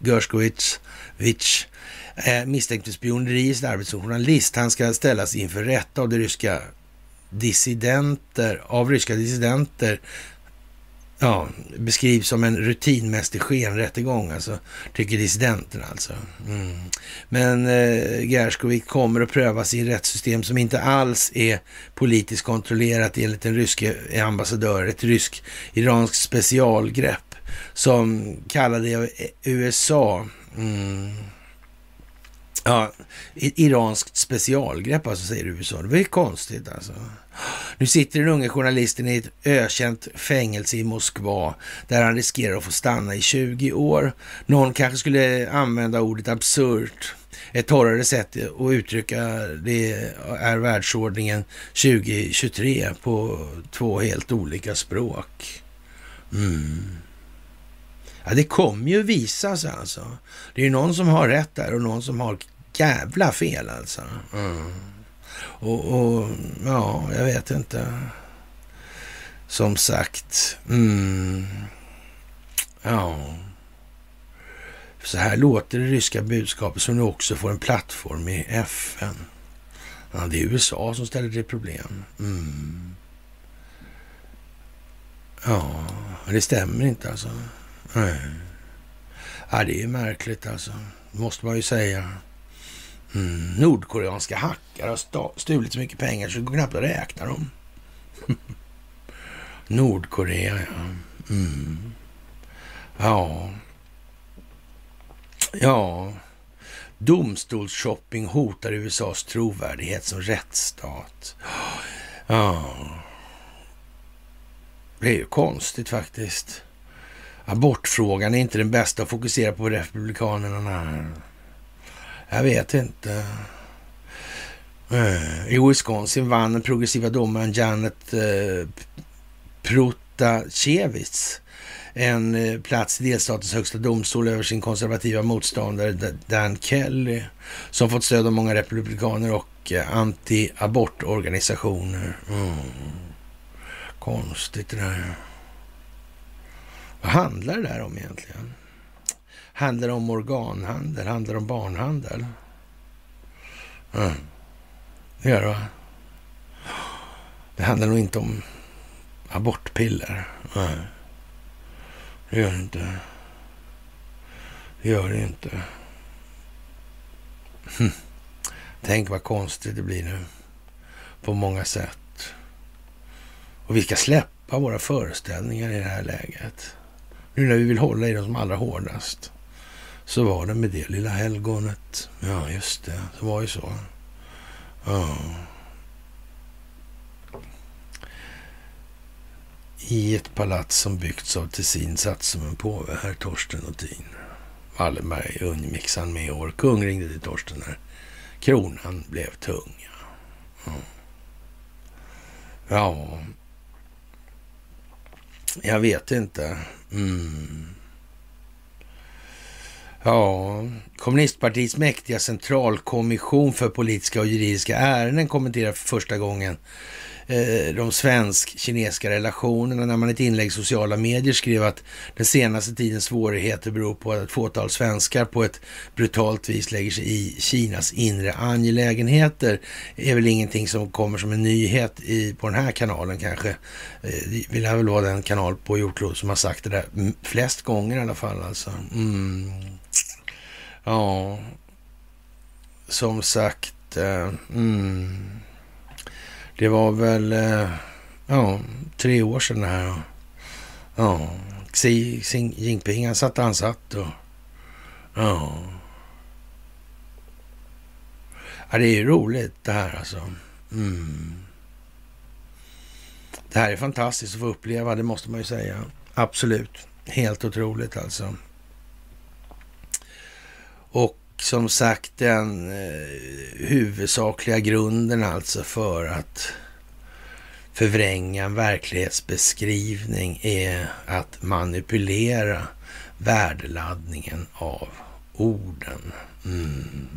Gershkovich Eh, misstänkt för spioneri i sitt arbete som journalist. Han ska ställas inför rätta av de ryska dissidenter, av ryska dissidenter ja, beskrivs som en rutinmässig skenrättegång, alltså, tycker dissidenterna alltså. Mm. Men eh, Gerskovic kommer att prövas i ett rättssystem som inte alls är politiskt kontrollerat enligt den ryske ambassadören, ett rysk-iranskt specialgrepp som kallade USA mm, Ja, iranskt specialgrepp alltså, säger USA. Det var ju konstigt alltså. Nu sitter den unge journalisten i ett ökänt fängelse i Moskva där han riskerar att få stanna i 20 år. Någon kanske skulle använda ordet absurt. Ett torrare sätt att uttrycka det är världsordningen 2023 på två helt olika språk. Mm. Ja, det kommer ju visa sig alltså. Det är ju någon som har rätt där och någon som har jävla fel alltså. Mm. Och, och, ja, jag vet inte. Som sagt. Mm, ja. Så här låter det ryska budskapet som nu också får en plattform i FN. Ja, det är USA som ställer till problem. Mm. Ja, det stämmer inte alltså. Nej. Ja, det är märkligt alltså. måste man ju säga. Mm. Nordkoreanska hackare har stulit så mycket pengar så det går knappt att räkna dem. *laughs* Nordkorea, ja. Mm. Ja. Ja. Domstolsshopping hotar USAs trovärdighet som rättsstat. Ja. Det är ju konstigt faktiskt. Abortfrågan är inte den bästa att fokusera på Republikanerna. Jag vet inte. Eh, I Wisconsin vann den progressiva domaren Janet eh, Protasevich en eh, plats i delstatens högsta domstol över sin konservativa motståndare Dan Kelly som fått stöd av många republikaner och eh, anti-abortorganisationer. Mm. Konstigt det där. Vad handlar det där om egentligen? Handlar det om organhandel? Handlar det om barnhandel? Mm. Det gör det va? Det handlar nog inte om abortpiller. Nej. Det gör det inte. Det gör det inte. Hm. Tänk vad konstigt det blir nu. På många sätt. Och vi ska släppa våra föreställningar i det här läget. Nu när vi vill hålla i dem som allra hårdast. Så var det med det lilla helgonet. Ja, just det. Det var ju så. Ja. I ett palats som byggts av Tessin satt som en påve, herr Torsten och Tin. Wallenberg undgick han med år. Kung ringde till Torsten när kronan blev tung. Ja. ja. Jag vet inte. Mm. Ja, kommunistpartiets mäktiga centralkommission för politiska och juridiska ärenden kommenterar för första gången eh, de svensk-kinesiska relationerna när man i ett inlägg i sociala medier skrev att den senaste tidens svårigheter beror på att ett fåtal svenskar på ett brutalt vis lägger sig i Kinas inre angelägenheter. Det är väl ingenting som kommer som en nyhet i, på den här kanalen kanske. Eh, vi lär väl vara den kanal på jordklotet som har sagt det där flest gånger i alla fall alltså. Mm. Ja, som sagt. Eh, mm. Det var väl eh, ja, tre år sedan här. Ja, Xi Jinping han satt han satt och ja. ja. det är ju roligt det här alltså. Mm. Det här är fantastiskt att få uppleva, det måste man ju säga. Absolut. Helt otroligt alltså. Och som sagt den eh, huvudsakliga grunden alltså för att förvränga en verklighetsbeskrivning är att manipulera värdeladdningen av orden. Mm.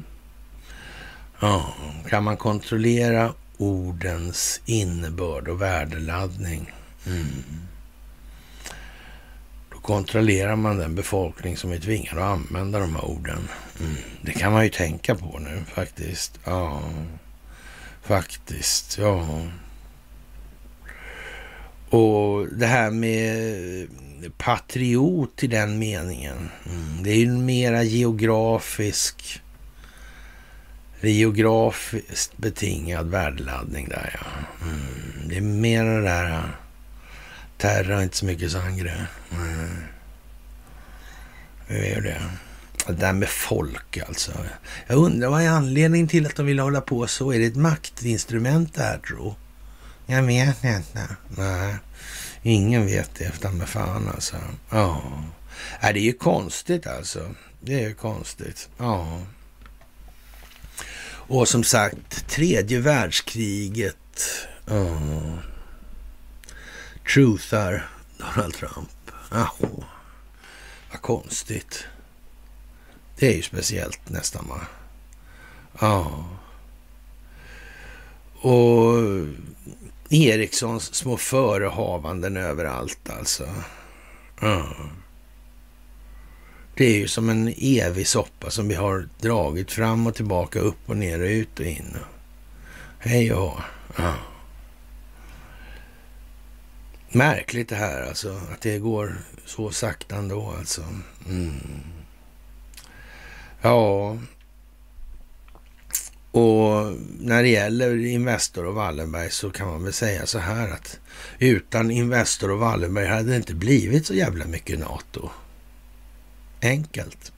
Ja, kan man kontrollera ordens innebörd och värdeladdning? Mm kontrollerar man den befolkning som är tvingad att använda de här orden. Mm. Det kan man ju tänka på nu faktiskt. Ja, faktiskt. Ja. Och det här med patriot i den meningen. Mm. Det är ju mera geografisk Det är geografiskt betingad värdeladdning där ja. Mm. Det är mer det där Terra inte så mycket sangre. Mm. Det är det. Det där med folk alltså. Jag undrar vad är anledningen till att de vill hålla på så? Är det ett maktinstrument det här tro? Jag vet inte. Nej, ingen vet det Utan med fan alltså. Ja. Nej, det är ju konstigt alltså. Det är ju konstigt. Ja. Och som sagt, tredje världskriget. Ja truthar Donald Trump. Jaha, vad konstigt. Det är ju speciellt nästan va? Ja. Och Erikssons små förehavanden överallt alltså. Ja. Det är ju som en evig soppa som vi har dragit fram och tillbaka, upp och ner och ut och in. Hej och ja. Märkligt det här alltså, att det går så sakta ändå alltså. Mm. Ja, och när det gäller Investor och Wallenberg så kan man väl säga så här att utan Investor och Wallenberg hade det inte blivit så jävla mycket NATO. Enkelt.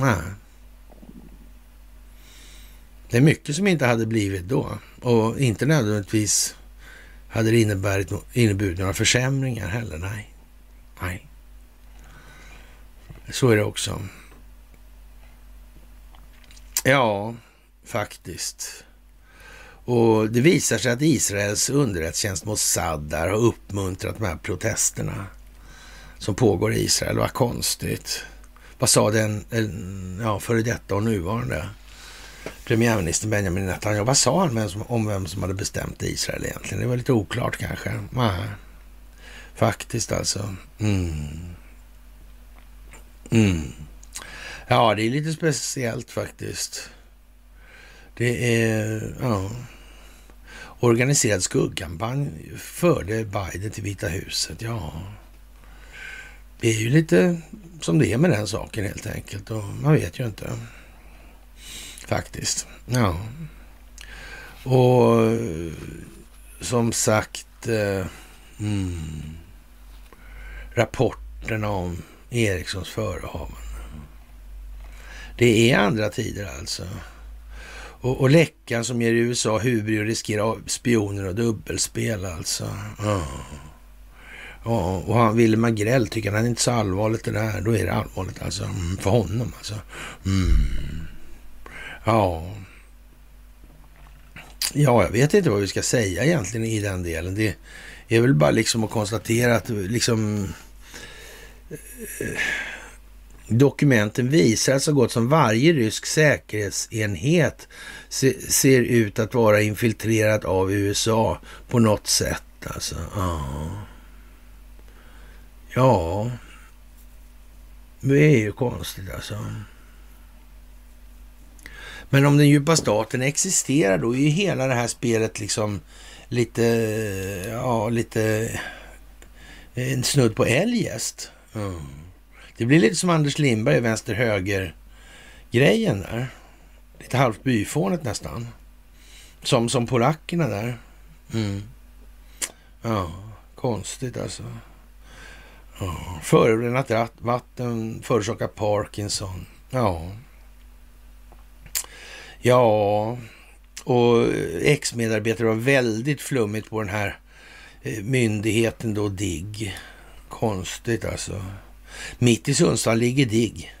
Nej. Det är mycket som inte hade blivit då och inte nödvändigtvis hade det inneburit, inneburit några försämringar heller. Nej. Nej. Så är det också. Ja, faktiskt. Och det visar sig att Israels underrättelsetjänst Mossad där har uppmuntrat de här protesterna som pågår i Israel. Vad konstigt. Vad sa den ja, före detta och nuvarande premiärminister Benjamin Netanyahu? Vad sa han om vem som hade bestämt Israel egentligen? Det var lite oklart kanske. Nej. Faktiskt alltså. Mm. Mm. Ja, det är lite speciellt faktiskt. Det är ja, organiserad skuggkampanj förde Biden till Vita huset. Ja, det är ju lite som det är med den saken helt enkelt och man vet ju inte. Faktiskt. Ja. Och som sagt, eh, mm, rapporterna om Ericssons förehavanden. Det är andra tider alltså. Och, och läckan som ger USA huvud och riskerar spioner och dubbelspel alltså. Ja. ja och han, Ville Agrell tycker han är inte så allvarligt det där. Då är det allvarligt alltså. Mm, för honom alltså. Mm. Ja. Ja, jag vet inte vad vi ska säga egentligen i den delen. Det är väl bara liksom att konstatera att liksom eh, Dokumenten visar att så gott som varje rysk säkerhetsenhet ser ut att vara infiltrerad av USA på något sätt. Alltså. Ja. ja, det är ju konstigt alltså. Men om den djupa staten existerar då är ju hela det här spelet liksom lite, ja, lite en snudd på eljest. Mm. Det blir lite som Anders Lindberg, vänster-höger-grejen där. Lite halvt byfånet nästan. Som, som polackerna där. Mm. Ja, konstigt alltså. Ja. Förorenat vatten förorsakar Parkinson. Ja. Ja, och ex-medarbetare var väldigt flummigt på den här eh, myndigheten då, DIGG. Konstigt alltså. Mitt i Sundsvall ligger DIGG,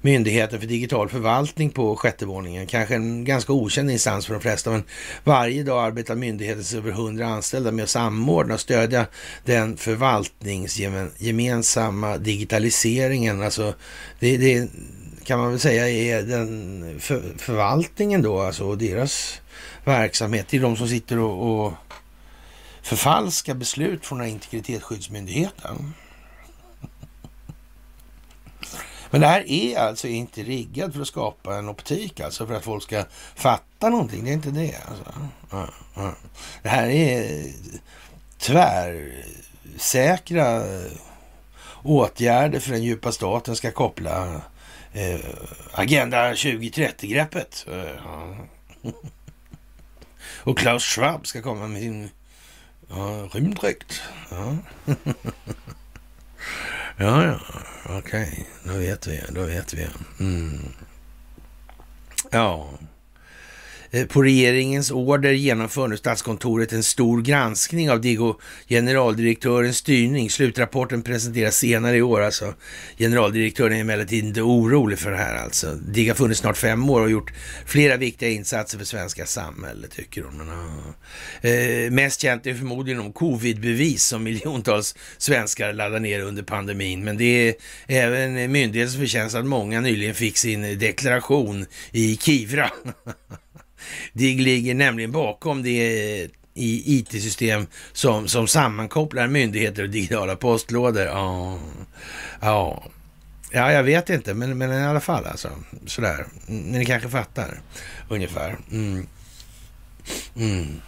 Myndigheten för digital förvaltning på sjätte våningen. Kanske en ganska okänd instans för de flesta, men varje dag arbetar myndighetens över hundra anställda med att samordna och stödja den förvaltningsgemensamma digitaliseringen. Alltså, det, det kan man väl säga är den för, förvaltningen då, alltså deras verksamhet. Det är de som sitter och, och förfalskar beslut från integritetsskyddsmyndigheten. Men det här är alltså inte riggat för att skapa en optik, alltså för att folk ska fatta någonting. Det är inte det. Alltså. Det här är tvärsäkra åtgärder för den djupa staten ska koppla eh, Agenda 2030-greppet. Eh, *laughs* Och Klaus Schwab ska komma med sin ja, rymddräkt. Ja. *laughs* Ja, ja, okej. Okay. Då vet vi. Då vet vi. Mm. Ja. Eh, på regeringens order genomför nu Statskontoret en stor granskning av Digo generaldirektörens styrning. Slutrapporten presenteras senare i år. Alltså. Generaldirektören är emellertid inte orolig för det här. Alltså. DIGO har funnits snart fem år och gjort flera viktiga insatser för svenska samhället, tycker hon. Men, eh, mest känt är förmodligen om covidbevis som miljontals svenskar laddar ner under pandemin. Men det är även myndighetens förtjänst att många nyligen fick sin deklaration i Kivra. *laughs* DIGG ligger nämligen bakom det eh, i IT-system som, som sammankopplar myndigheter och digitala postlådor. Ja, ja. ja jag vet inte, men, men i alla fall alltså. Sådär. Ni kanske fattar ungefär. Mm. Mm.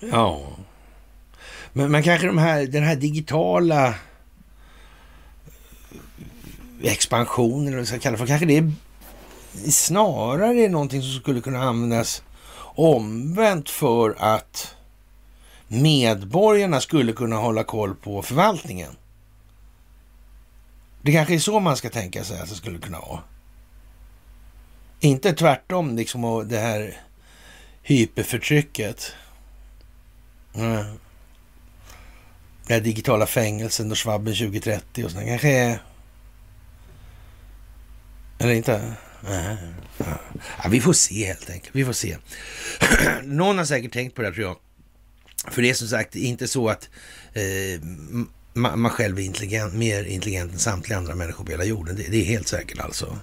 Ja. Men, men kanske de här, den här digitala eh, expansionen, eller vad vi ska kalla det för. Kanske det är snarare är någonting som skulle kunna användas omvänt för att medborgarna skulle kunna hålla koll på förvaltningen. Det kanske är så man ska tänka sig att det skulle kunna vara. Inte tvärtom, liksom och det här hyperförtrycket. Mm. Det här digitala fängelsen och svabben 2030 och sådär. Kanske är... Eller inte? Ja, vi får se helt enkelt. Vi får se. *clears throat* Någon har säkert tänkt på det tror jag. För det är som sagt inte så att eh, man själv är intelligent, mer intelligent än samtliga andra människor på hela jorden. Det, det är helt säkert alltså.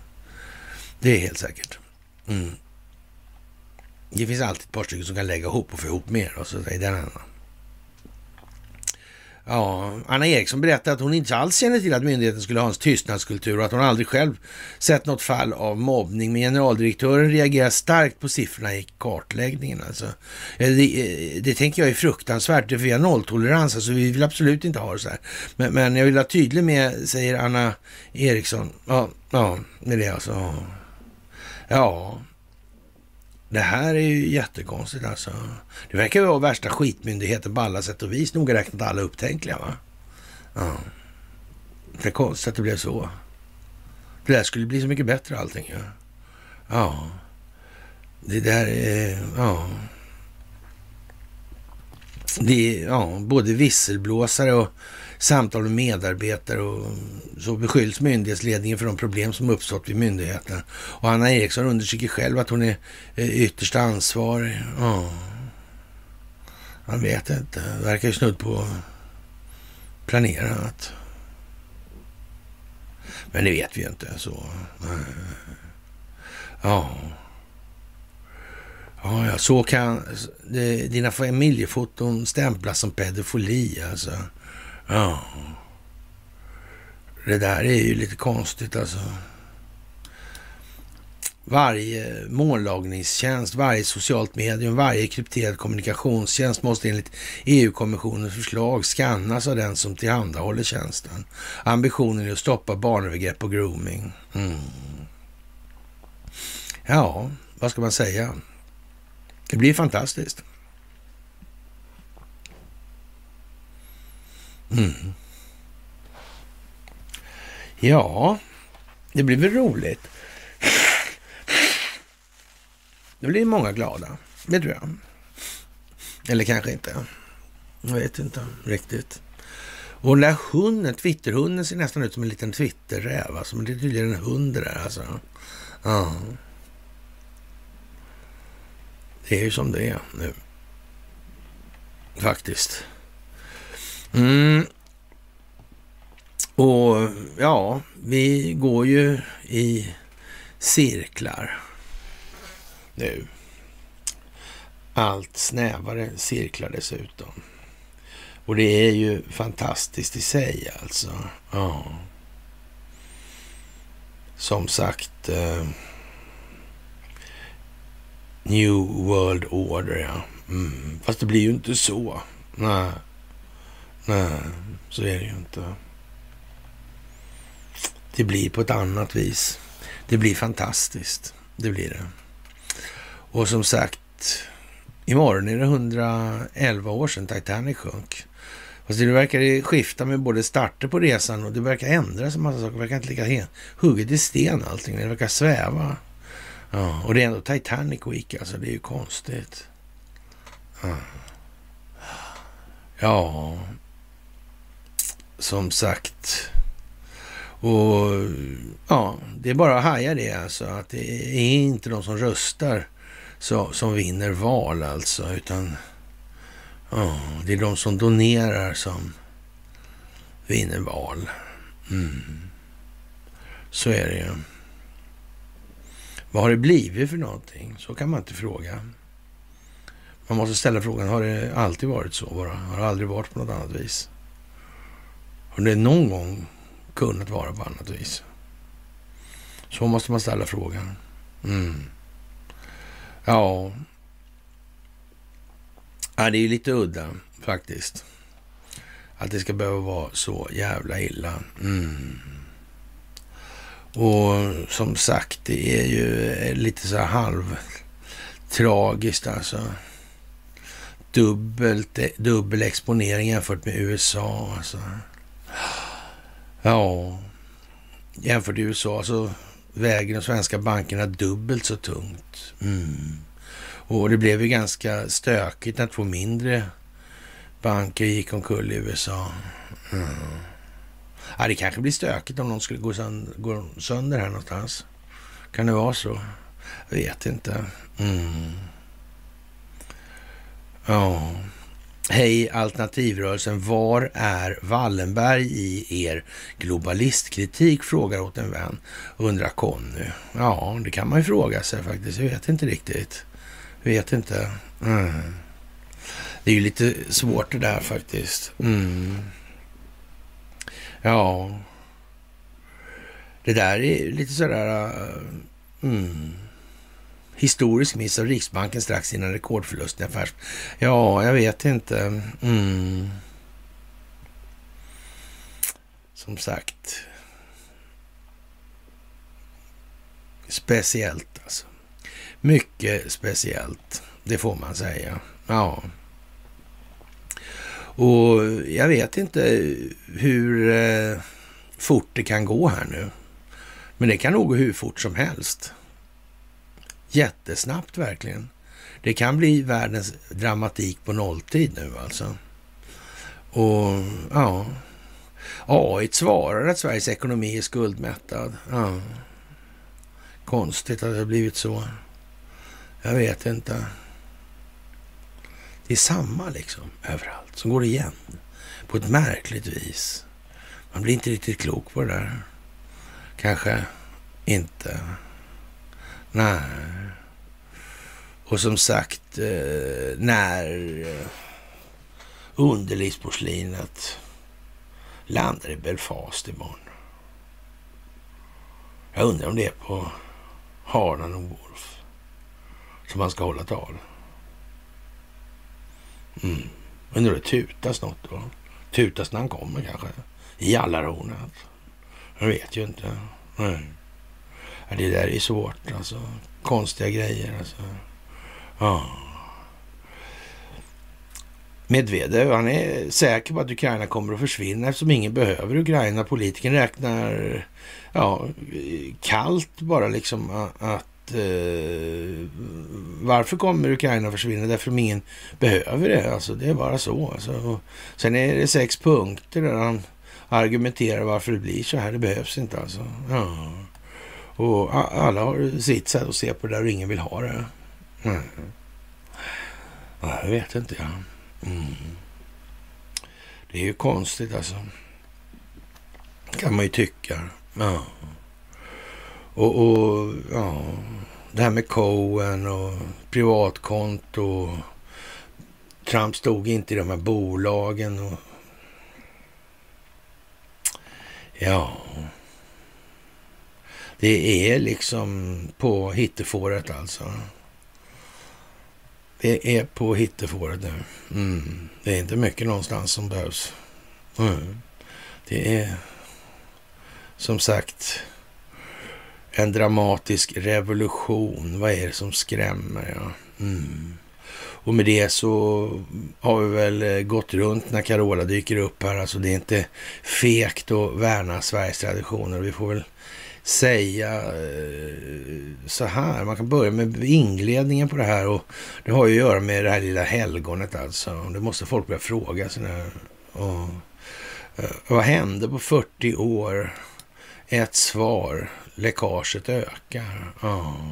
Det är helt säkert. Mm. Det finns alltid ett par stycken som kan lägga ihop och få ihop mer och så i den annan. Ja, Anna Eriksson berättade att hon inte alls känner till att myndigheten skulle ha en tystnadskultur och att hon aldrig själv sett något fall av mobbning. Men generaldirektören reagerar starkt på siffrorna i kartläggningen. Alltså. Eh, det, eh, det tänker jag är fruktansvärt, för vi har nolltolerans, alltså vi vill absolut inte ha det så här. Men, men jag vill vara tydlig med, säger Anna Eriksson. Ja, ja med det alltså. Ja, det här är ju jättekonstigt alltså. Det verkar ju vara värsta skitmyndigheten på alla sätt och vis. Noga räknat alla upptänkliga va? Ja. Det är konstigt att det blev så. Det där skulle bli så mycket bättre allting ju. Ja. ja. Det där är... Ja. Det är ja, både visselblåsare och samtal med medarbetare och så beskylls myndighetsledningen för de problem som uppstått vid myndigheten. Och Anna Eriksson undersöker själv att hon är ytterst ansvarig. Ja. Man vet inte. Verkar ju snudd på planerat. Men det vet vi ju inte. Så. Ja. Ja, ja, så kan det, dina familjefoton stämplas som pedofili alltså. Ja. Det där är ju lite konstigt alltså. Varje mållagningstjänst, varje socialt medium, varje krypterad kommunikationstjänst måste enligt EU-kommissionens förslag skannas av den som tillhandahåller tjänsten. Ambitionen är att stoppa barnövergrepp och grooming. Mm. Ja, vad ska man säga? Det blir fantastiskt. Mm. Ja, det blir väl roligt. Det blir många glada, det tror jag. Eller kanske inte. Jag vet inte riktigt. Och den där hunden, Twitterhunden, ser nästan ut som en liten Twitterräv. Alltså, men det är tydligen en hund det där alltså. Ja. Det är ju som det är nu. Faktiskt. Mm. Och ja, vi går ju i cirklar nu. Allt snävare cirklar dessutom. Och det är ju fantastiskt i sig alltså. Ja. Som sagt. Eh, New World Order, ja. Mm. Fast det blir ju inte så. Nej. Nej, så är det ju inte. Det blir på ett annat vis. Det blir fantastiskt. Det blir det. Och som sagt, imorgon är det 111 år sedan Titanic sjönk. Fast det verkar skifta med både starter på resan och det verkar ändras en massa saker. Det verkar inte ligga hugget i sten allting. Det verkar sväva. Ja, och det är ändå Titanic Week alltså. Det är ju konstigt. Ja som sagt. Och ja, det är bara att haja det alltså. Att det är inte de som röstar så, som vinner val alltså. Utan ja, det är de som donerar som vinner val. Mm. Så är det ju. Vad har det blivit för någonting? Så kan man inte fråga. Man måste ställa frågan, har det alltid varit så bara? Har det aldrig varit på något annat vis? Har det någon gång kunnat vara på annat vis? Så måste man ställa frågan. Mm. Ja. ja, det är lite udda faktiskt. Att det ska behöva vara så jävla illa. Mm. Och som sagt, det är ju eh, lite så här halvtragiskt alltså. Dubbelt, eh, dubbel exponering jämfört med USA. Alltså. Ja, jämfört med USA så väger de svenska bankerna dubbelt så tungt. Mm. Och det blev ju ganska stökigt när två mindre banker gick omkull i USA. Mm. Ja, det kanske blir stökigt om någon skulle gå sönder, gå sönder här någonstans. Kan det vara så? Jag vet inte. Mm. Ja. Hej alternativrörelsen, var är Wallenberg i er globalistkritik? Frågar åt en vän, undrar Conny. Ja, det kan man ju fråga sig faktiskt. Jag vet inte riktigt. Vet inte. Mm. Det är ju lite svårt det där faktiskt. Mm. Ja. Det där är lite sådär... Äh, mm historisk miss av Riksbanken strax innan rekordförlusten i affärs... Ja, jag vet inte. Mm. Som sagt. Speciellt alltså. Mycket speciellt, det får man säga. Ja. Och jag vet inte hur eh, fort det kan gå här nu. Men det kan nog gå hur fort som helst. Jättesnabbt verkligen. Det kan bli världens dramatik på nolltid nu alltså. Och ja, AI svarar att Sveriges ekonomi är skuldmättad. Ja. Konstigt att det har blivit så. Jag vet inte. Det är samma liksom överallt, som går igen på ett märkligt vis. Man blir inte riktigt klok på det där. Kanske inte. Nej. Och som sagt, eh, när eh, underlivsporslinet landar i Belfast imorgon. Jag undrar om det är på Harnan och Wolf som man ska hålla tal. Mm. Undrar om det tutas något då? Tutas när han kommer kanske? I Jallarhornet? Jag vet ju inte. Nej. Det där är svårt alltså. Konstiga grejer alltså. Ja. Medvedev, han är säker på att Ukraina kommer att försvinna eftersom ingen behöver Ukraina. Politiken räknar ja, kallt bara liksom att eh, varför kommer Ukraina att försvinna? Därför att ingen behöver det. Alltså, det är bara så. Alltså. Sen är det sex punkter där han argumenterar varför det blir så här. Det behövs inte alltså. Ja. Och alla har sitt sätt att se på det där och ingen vill ha det. Mm. Ja, jag vet inte. Ja. Mm. Det är ju konstigt alltså. Kan man ju tycka. Ja. Och, och ja, det här med Cohen och privatkonto. Trump stod inte i de här bolagen. Och, ja, det är liksom på hittefåret alltså. Det är på hittefåret nu. Mm. Det är inte mycket någonstans som behövs. Mm. Det är som sagt en dramatisk revolution. Vad är det som skrämmer? Ja. Mm. Och med det så har vi väl eh, gått runt när Carola dyker upp här. Alltså det är inte fekt att värna Sveriges traditioner. Vi får väl säga eh, så här. Man kan börja med inledningen på det här och det har ju att göra med det här lilla helgonet alltså. Det måste folk börja fråga sig. Och, eh, vad hände på 40 år? Ett svar. Läckaget ökar. Uh.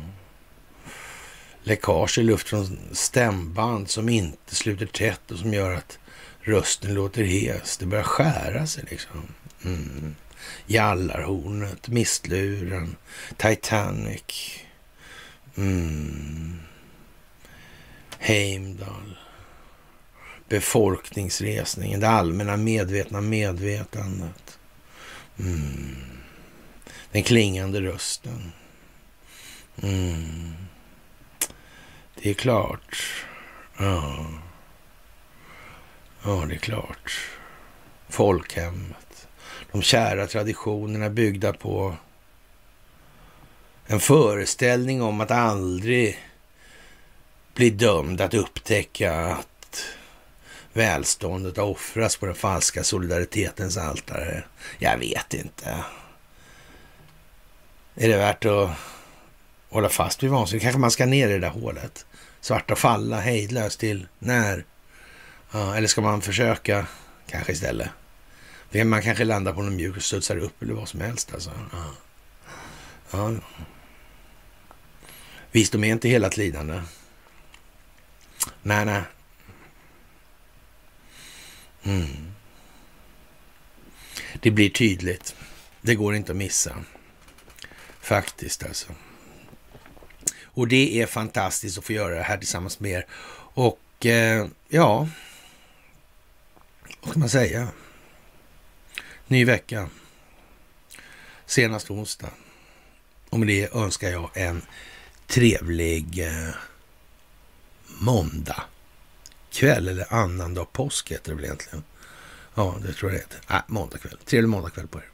Läckage i luft från stämband som inte sluter tätt och som gör att rösten låter hes. Det börjar skära sig liksom. Mm. Jallarhornet, Mistluren, Titanic, mm. Heimdall, befolkningsresningen, det allmänna medvetna medvetandet. Mm. Den klingande rösten. Mm. Det är klart. Ja. Ja, det är klart. Folkhemmet. De kära traditionerna byggda på En föreställning om att aldrig bli dömd att upptäcka att välståndet har offrats på den falska solidaritetens altare. Jag vet inte. Är det värt att hålla fast vid vansinne? Kanske man ska ner i det där hålet. Svarta falla hejdlöst till när? Ja, eller ska man försöka kanske istället? Man kanske landar på någon mjuk och studsar upp eller vad som helst. Alltså. Ja. Ja. Visdom är inte hela ett lidande. Nej, nej. Mm. Det blir tydligt. Det går inte att missa. Faktiskt alltså. Och det är fantastiskt att få göra det här tillsammans med er. Och eh, ja, vad ska man säga? Ny vecka. Senast onsdag. Och med det önskar jag en trevlig eh, måndag kväll eller annandag påsk heter det väl egentligen. Ja, det tror jag det heter. Äh, måndag kväll. Trevlig måndag kväll på er.